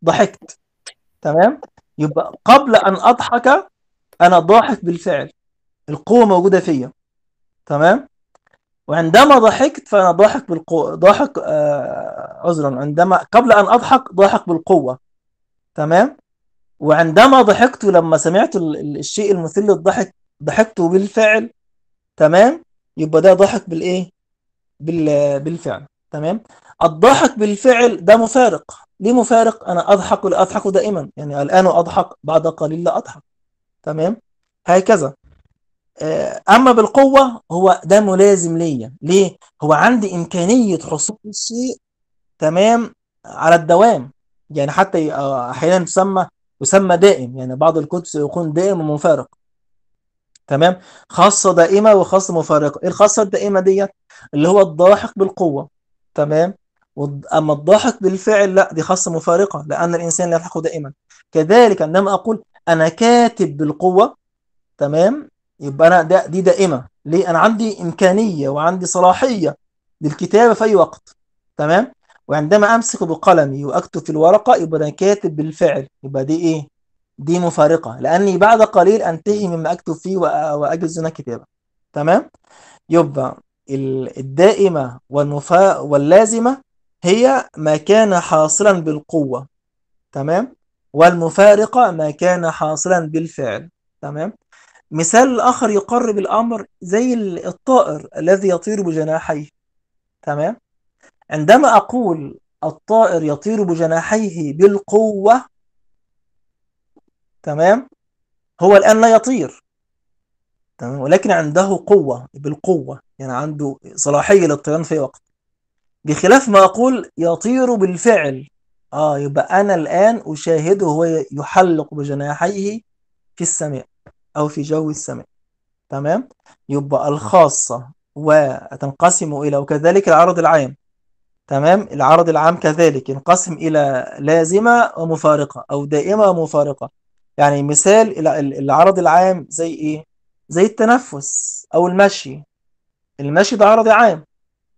ضحكت تمام؟ يبقى قبل أن أضحك أنا ضاحك بالفعل القوة موجودة فيا تمام؟ وعندما ضحكت فأنا ضاحك بالقوة ضاحك آه عذرا عندما قبل أن أضحك ضاحك بالقوة. تمام؟ وعندما ضحكت لما سمعت ال- ال- الشيء المثير للضحك ضحكت بالفعل. تمام؟ يبقى ده ضحك بالإيه؟ بال... بالفعل. تمام؟ الضحك بالفعل ده مفارق. ليه مفارق؟ أنا أضحك لا أضحك دائما؟ يعني الآن أضحك بعد قليل لا أضحك. تمام؟ هكذا. آه، أما بالقوة هو ده ملازم ليا. ليه؟ هو عندي إمكانية حصول الشيء تمام على الدوام. يعني حتى آه، أحيانا يسمى يسمى دائم. يعني بعض الكتب سيكون دائم ومفارق تمام؟ خاصة دائمة وخاصة مفارقة إيه الخاصة الدائمة ديت؟ اللي هو الضاحك بالقوة. تمام؟ أما الضاحك بالفعل لا دي خاصة مفارقة لأن الإنسان لا يضحك دائما. كذلك عندما أقول أنا كاتب بالقوة. تمام؟ يبقى أنا ده دي دائمة. ليه؟ أنا عندي إمكانية وعندي صلاحية للكتابة في أي وقت. تمام؟ وعندما أمسك بقلمي وأكتب في الورقة يبقى أنا كاتب بالفعل. يبقى دي إيه؟ دي مفارقة. لأني بعد قليل أنتهي مما أكتب فيه وأجلس هنا كتابة تمام؟ يبقى ال- الدائمة والمفا واللازمة هي ما كان حاصلا بالقوة. تمام؟ والمفارقة ما كان حاصلا بالفعل. تمام؟ مثال آخر يقرب الأمر زي ال- الطائر الذي يطير بجناحيه. تمام؟ عندما أقول الطائر يطير بجناحيه بالقوة تمام؟ هو الآن لا يطير. تمام؟ ولكن عنده قوة بالقوة. يعني عنده صلاحية للطيران في وقت. بخلاف ما أقول يطير بالفعل. آه يبقى أنا الآن أشاهده وهو يحلق بجناحيه في السماء. أو في جو السماء تمام؟ يبقى الخاصة وتنقسم إلى وكذلك العرض العام تمام؟ العرض العام كذلك ينقسم إلى لازمة ومفارقة أو دائمة ومفارقة. يعني مثال ال- ال- العرض العام زي إيه؟ زي التنفس أو المشي. المشي ده عرض عام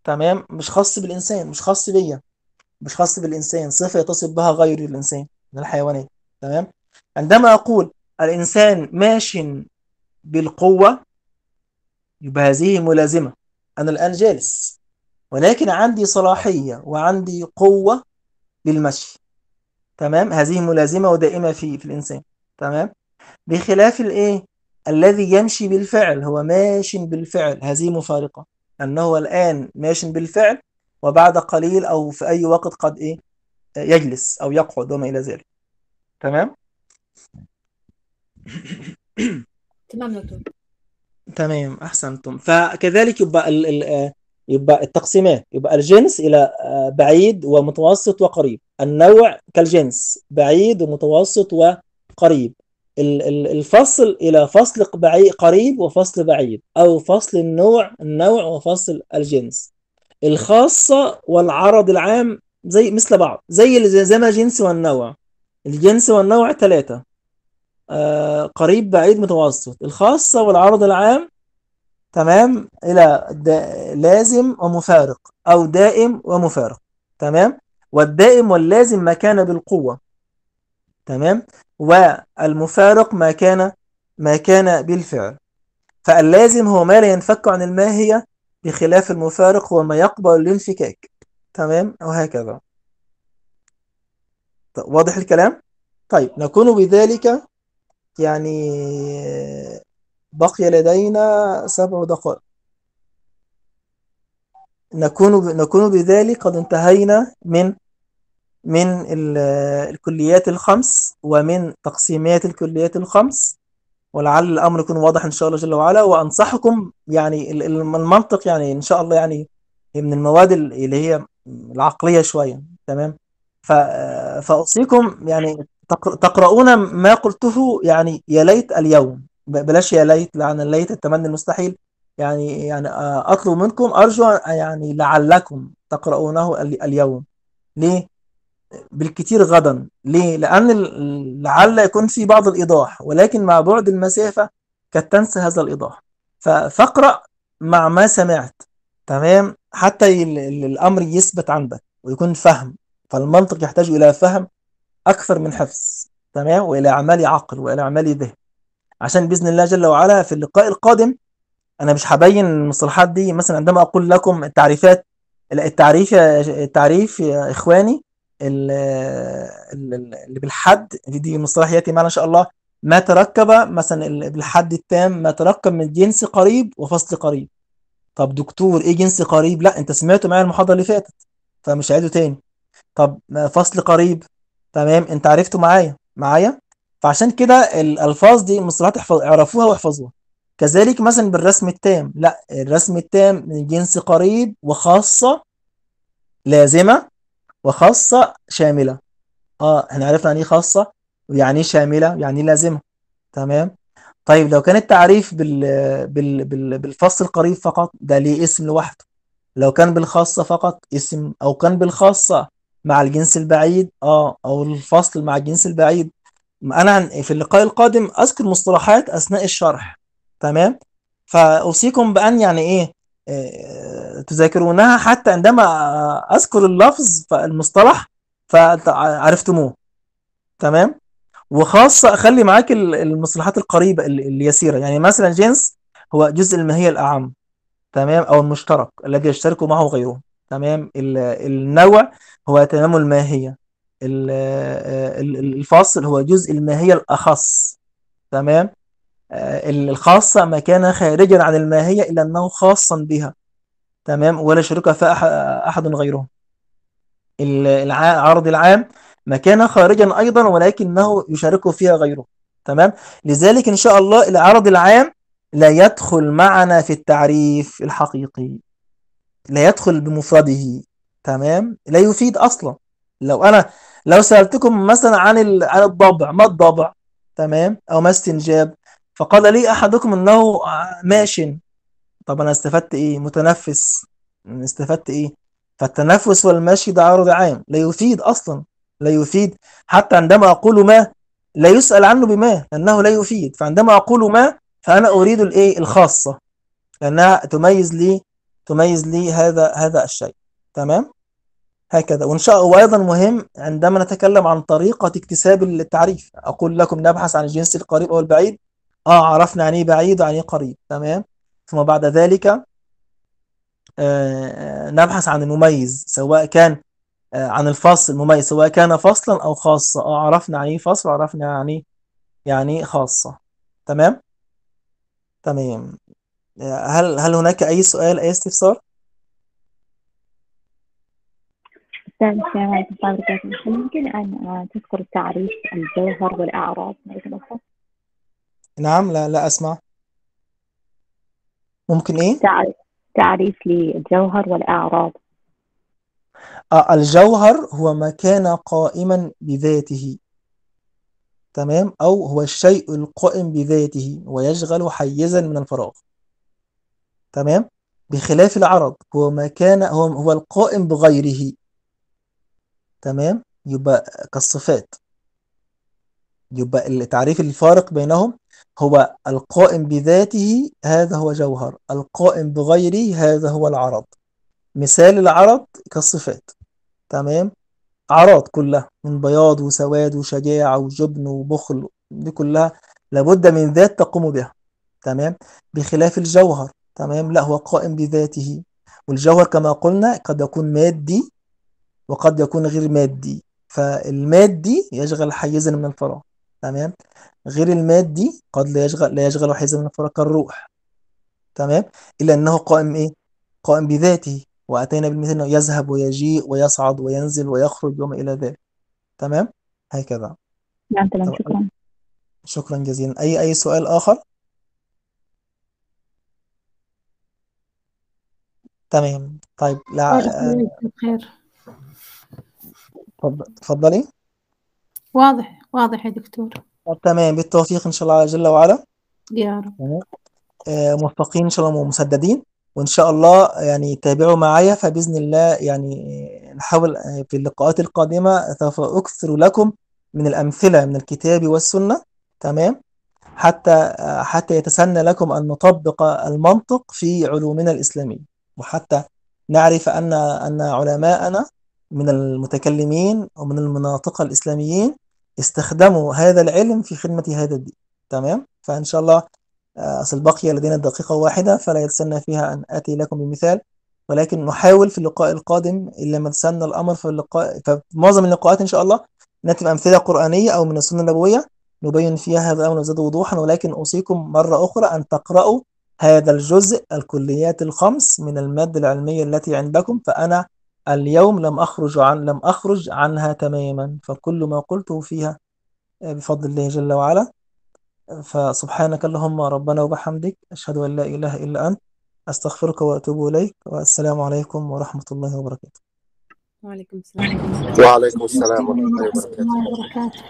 تمام؟ مش خاص بالإنسان مش خاص بيا مش خاص بالإنسان صفة يتصف بها غير الإنسان من الحيوانات تمام؟ عندما أقول الإنسان ماش بالقوة يبقى هذه ملازمة. أنا الآن جالس ولكن عندي صلاحية وعندي قوة للمشي. تمام؟ هذه ملازمة ودائمة في في الإنسان. تمام؟ بخلاف الإيه؟ الذي يمشي بالفعل هو ماش بالفعل. هذه مفارقة. أنه الآن ماش بالفعل وبعد قليل أو في أي وقت قد إيه؟ يجلس أو يقعد وما إلى ذلك. تمام؟ تمام دكتور. تمام أحسنتم. فكذلك يبقى ال آه، يبقى التقسيمات يبقى الجنس إلى آه، بعيد ومتوسط وقريب. النوع كالجنس بعيد ومتوسط وقريب. ال- ال- الفصل إلى فصل بعيد قريب وفصل بعيد أو فصل النوع النوع وفصل الجنس. الخاصة والعرض العام زي مثل بعض زي زي ما الجنس والنوع. الجنس والنوع ثلاثة آه قريب بعيد متوسط. الخاصة والعرض العام تمام إلى لازم ومفارق أو دائم ومفارق تمام؟ والدائم واللازم ما كان بالقوة تمام؟ والمفارق ما كان ما كان بالفعل. فاللازم هو ما لا ينفك عن الماهية بخلاف المفارق هو ما يقبل الانفكاك تمام؟ وهكذا طيب، واضح الكلام؟ طيب نكون بذلك يعني بقي لدينا سبع دقائق. نكون نكون بذلك قد انتهينا من من ال- الكليات الخمس ومن تقسيمات الكليات الخمس. ولعل الأمر يكون واضح إن شاء الله جل وعلا. وأنصحكم يعني ال- ال- المنطق يعني إن شاء الله يعني من المواد ال- اللي هي العقلية شوية. تمام؟ ف- فأوصيكم يعني تقرؤون ما قلته يعني يا ليت اليوم. بلاش يا ليت لأن الليت التمني المستحيل. يعني يعني آه، أطلب منكم أرجو أن- يعني لعلكم تقرؤونه ال- اليوم. ليه؟ بالكتير غدا. ليه؟ ال- لعل يكون في بعض الإيضاح ولكن مع بعد المسافة قد تنسى هذا الإيضاح. ف- فاقرأ مع ما سمعت تمام؟ حتى ال- ال- الأمر يثبت عندك ويكون فهم. فالمنطق يحتاج إلى فهم. أكثر من حفظ تمام؟ وإلى أعمال عقل وإلى أعمال ذهن. عشان بإذن الله جل وعلا في اللقاء القادم أنا مش هبين المصطلحات دي. مثلا عندما أقول لكم التعريفات التعريف التعريف يا إخواني ال- ال- ال- اللي بالحد دي مصطلح يأتي معنا إن شاء الله. ما تركب مثلا ال- بالحد التام ما تركب من جنس قريب وفصل قريب. طب دكتور إيه جنس قريب؟ لا أنت سمعته معايا المحاضرة اللي فاتت فمش هعيده تاني. طب فصل قريب؟ تمام؟ انت عرفته معايا معايا؟ فعشان كده الألفاظ دي المصطلحات احفظ اعرفوها واحفظوها. كذلك مثلا بالرسم التام لا الرسم التام من جنس قريب وخاصة لازمة وخاصة شاملة. آه إحنا عرفنا يعني إيه خاصة؟ ويعني إيه شاملة؟ يعني إيه لازمة؟ تمام؟ طيب لو كان التعريف بال... بال... بال... بالفصل القريب فقط ده ليه اسم لوحده؟ لو كان بالخاصة فقط اسم أو كان بالخاصة مع الجنس البعيد آه أو الفصل مع الجنس البعيد. عن- في اللقاء القادم أذكر مصطلحات أثناء الشرح تمام؟ فأوصيكم بأن يعني إيه آه، تذاكرونها حتى عندما أذكر اللفظ فالمصطلح فعرفتموه تمام؟ وخاصة أخلي معاك ال- المصطلحات القريبة ال- اليسيرة. يعني مثلا جنس هو جزء الماهية الأعم تمام؟ أو المشترك الذي يشترك معه غيره. تمام؟ ال- النوع هو تمام الماهية. ال- ال- ال- الفاصل هو جزء الماهية الأخص. تمام؟ آه، الخاصة ما كان خارجا عن الماهية إلا أنه خاصا بها. تمام؟ ولا شرك فيها أح- أحد غيره. ال- الع- العرض العام ما كان خارجا أيضا ولكنه يشاركه فيها غيره. تمام؟ لذلك إن شاء الله العرض العام لا يدخل معنا في التعريف الحقيقي. لا يدخل بمفرده تمام؟ لا يفيد أصلا. لو أنا لو سألتكم مثلا عن عن الضبع ما الضبع؟ تمام؟ أو ما استنجاب. فقال لي أحدكم أنه ماش. طب أنا استفدت إيه؟ متنفس. استفدت إيه؟ فالتنفس والمشي ده عرض عام لا يفيد أصلا. لا يفيد. حتى عندما أقول ما لا يسأل عنه بما لأنه لا يفيد. فعندما أقول ما فأنا أريد الإيه؟ الخاصة. لأنها تميز لي تميز لي هذا هذا الشيء. تمام؟ هكذا. وإن شاء الله وأيضا مهم عندما نتكلم عن طريقة اكتساب التعريف أقول لكم نبحث عن الجنس القريب أو البعيد. آه عرفنا يعني إيه بعيد ويعني إيه قريب. تمام؟ ثم بعد ذلك آه، آه، نبحث عن المميز سواء كان آه، عن الفصل مميز سواء كان فصلا أو خاصة. آه عرفنا يعني إيه فصل وعرفنا يعني يعني إيه خاصة. تمام؟ تمام. هل هل هناك أي سؤال أي استفسار؟ السلام عليكم ورحمة الله وبركاته هل يمكن أن تذكر تعريف الجوهر والأعراض مرة؟ نعم لا لا أسمع. ممكن إيه؟ تعريف تعريف للجوهر والأعراض. آه الجوهر هو ما كان قائما بذاته. تمام؟ أو هو الشيء القائم بذاته ويشغل حيزا من الفراغ. تمام؟ بخلاف العرض هو ما كان هو هو القائم بغيره. تمام؟ يبقى كالصفات. يبقى التعريف الفارق بينهم هو القائم بذاته هذا هو جوهر القائم بغيره هذا هو العرض مثال العرض كالصفات. تمام؟ أعراض كلها من بياض وسواد وشجاعة وجبن وبخل دي كلها لابد من ذات تقوم بها. تمام؟ بخلاف الجوهر. تمام؟ لا هو قائم بذاته. والجوهر كما قلنا قد يكون مادي وقد يكون غير مادي. فالمادي يشغل حيزا من الفراغ تمام؟ غير المادي قد لا يشغل لا يشغل حيزا من الفراغ كالروح تمام؟ إلا أنه قائم إيه؟ قائم بذاته. وأتينا بالمثال أنه يذهب ويجيء ويصعد وينزل ويخرج وما إلى ذلك تمام؟ هكذا. نعم تمام شكرا. شكرا جزيلا. أي أي سؤال آخر؟ تمام. طيب لا بارك آه، بخير اتفضل- اتفضلي. واضح واضح يا دكتور. طب تمام. بالتوفيق إن شاء الله جل وعلا. يا رب. آه، موفقين إن شاء الله ومسددين. وإن شاء الله يعني تابعوا معايا. فبإذن الله يعني نحاول آه، في اللقاءات القادمة سوف أكثر لكم من الأمثلة من الكتاب والسنة. تمام. حتى آه، حتى يتسنى لكم أن نطبق المنطق في علومنا الإسلامية. وحتى نعرف أن أن علماءنا من المتكلمين ومن المناطق الإسلاميين استخدموا هذا العلم في خدمة هذا الدين. تمام؟ فإن شاء الله آه، أصل بقي لدينا دقيقة واحدة فلا يتسنى فيها أن آتي لكم بمثال ولكن نحاول في اللقاء القادم إن لم يتسنى الأمر في اللقاء في معظم اللقاءات إن شاء الله نأتي بأمثلة قرآنية أو من السنة النبوية نبين فيها هذا الأمر وزاد وضوحا ولكن أوصيكم مرة أخرى أن تقرأوا هذا الجزء الكليات الخمس من المادة العلمية التي عندكم فأنا اليوم لم أخرج عن لم أخرج عنها تماما. فكل ما قلته فيها بفضل الله جل وعلا. فسبحانك اللهم ربنا وبحمدك أشهد أن لا إله إلا أنت أستغفرك وأتوب إليك والسلام عليكم ورحمة الله وبركاته. وعليكم السلام. وعليكم السلام ورحمة الله وبركاته.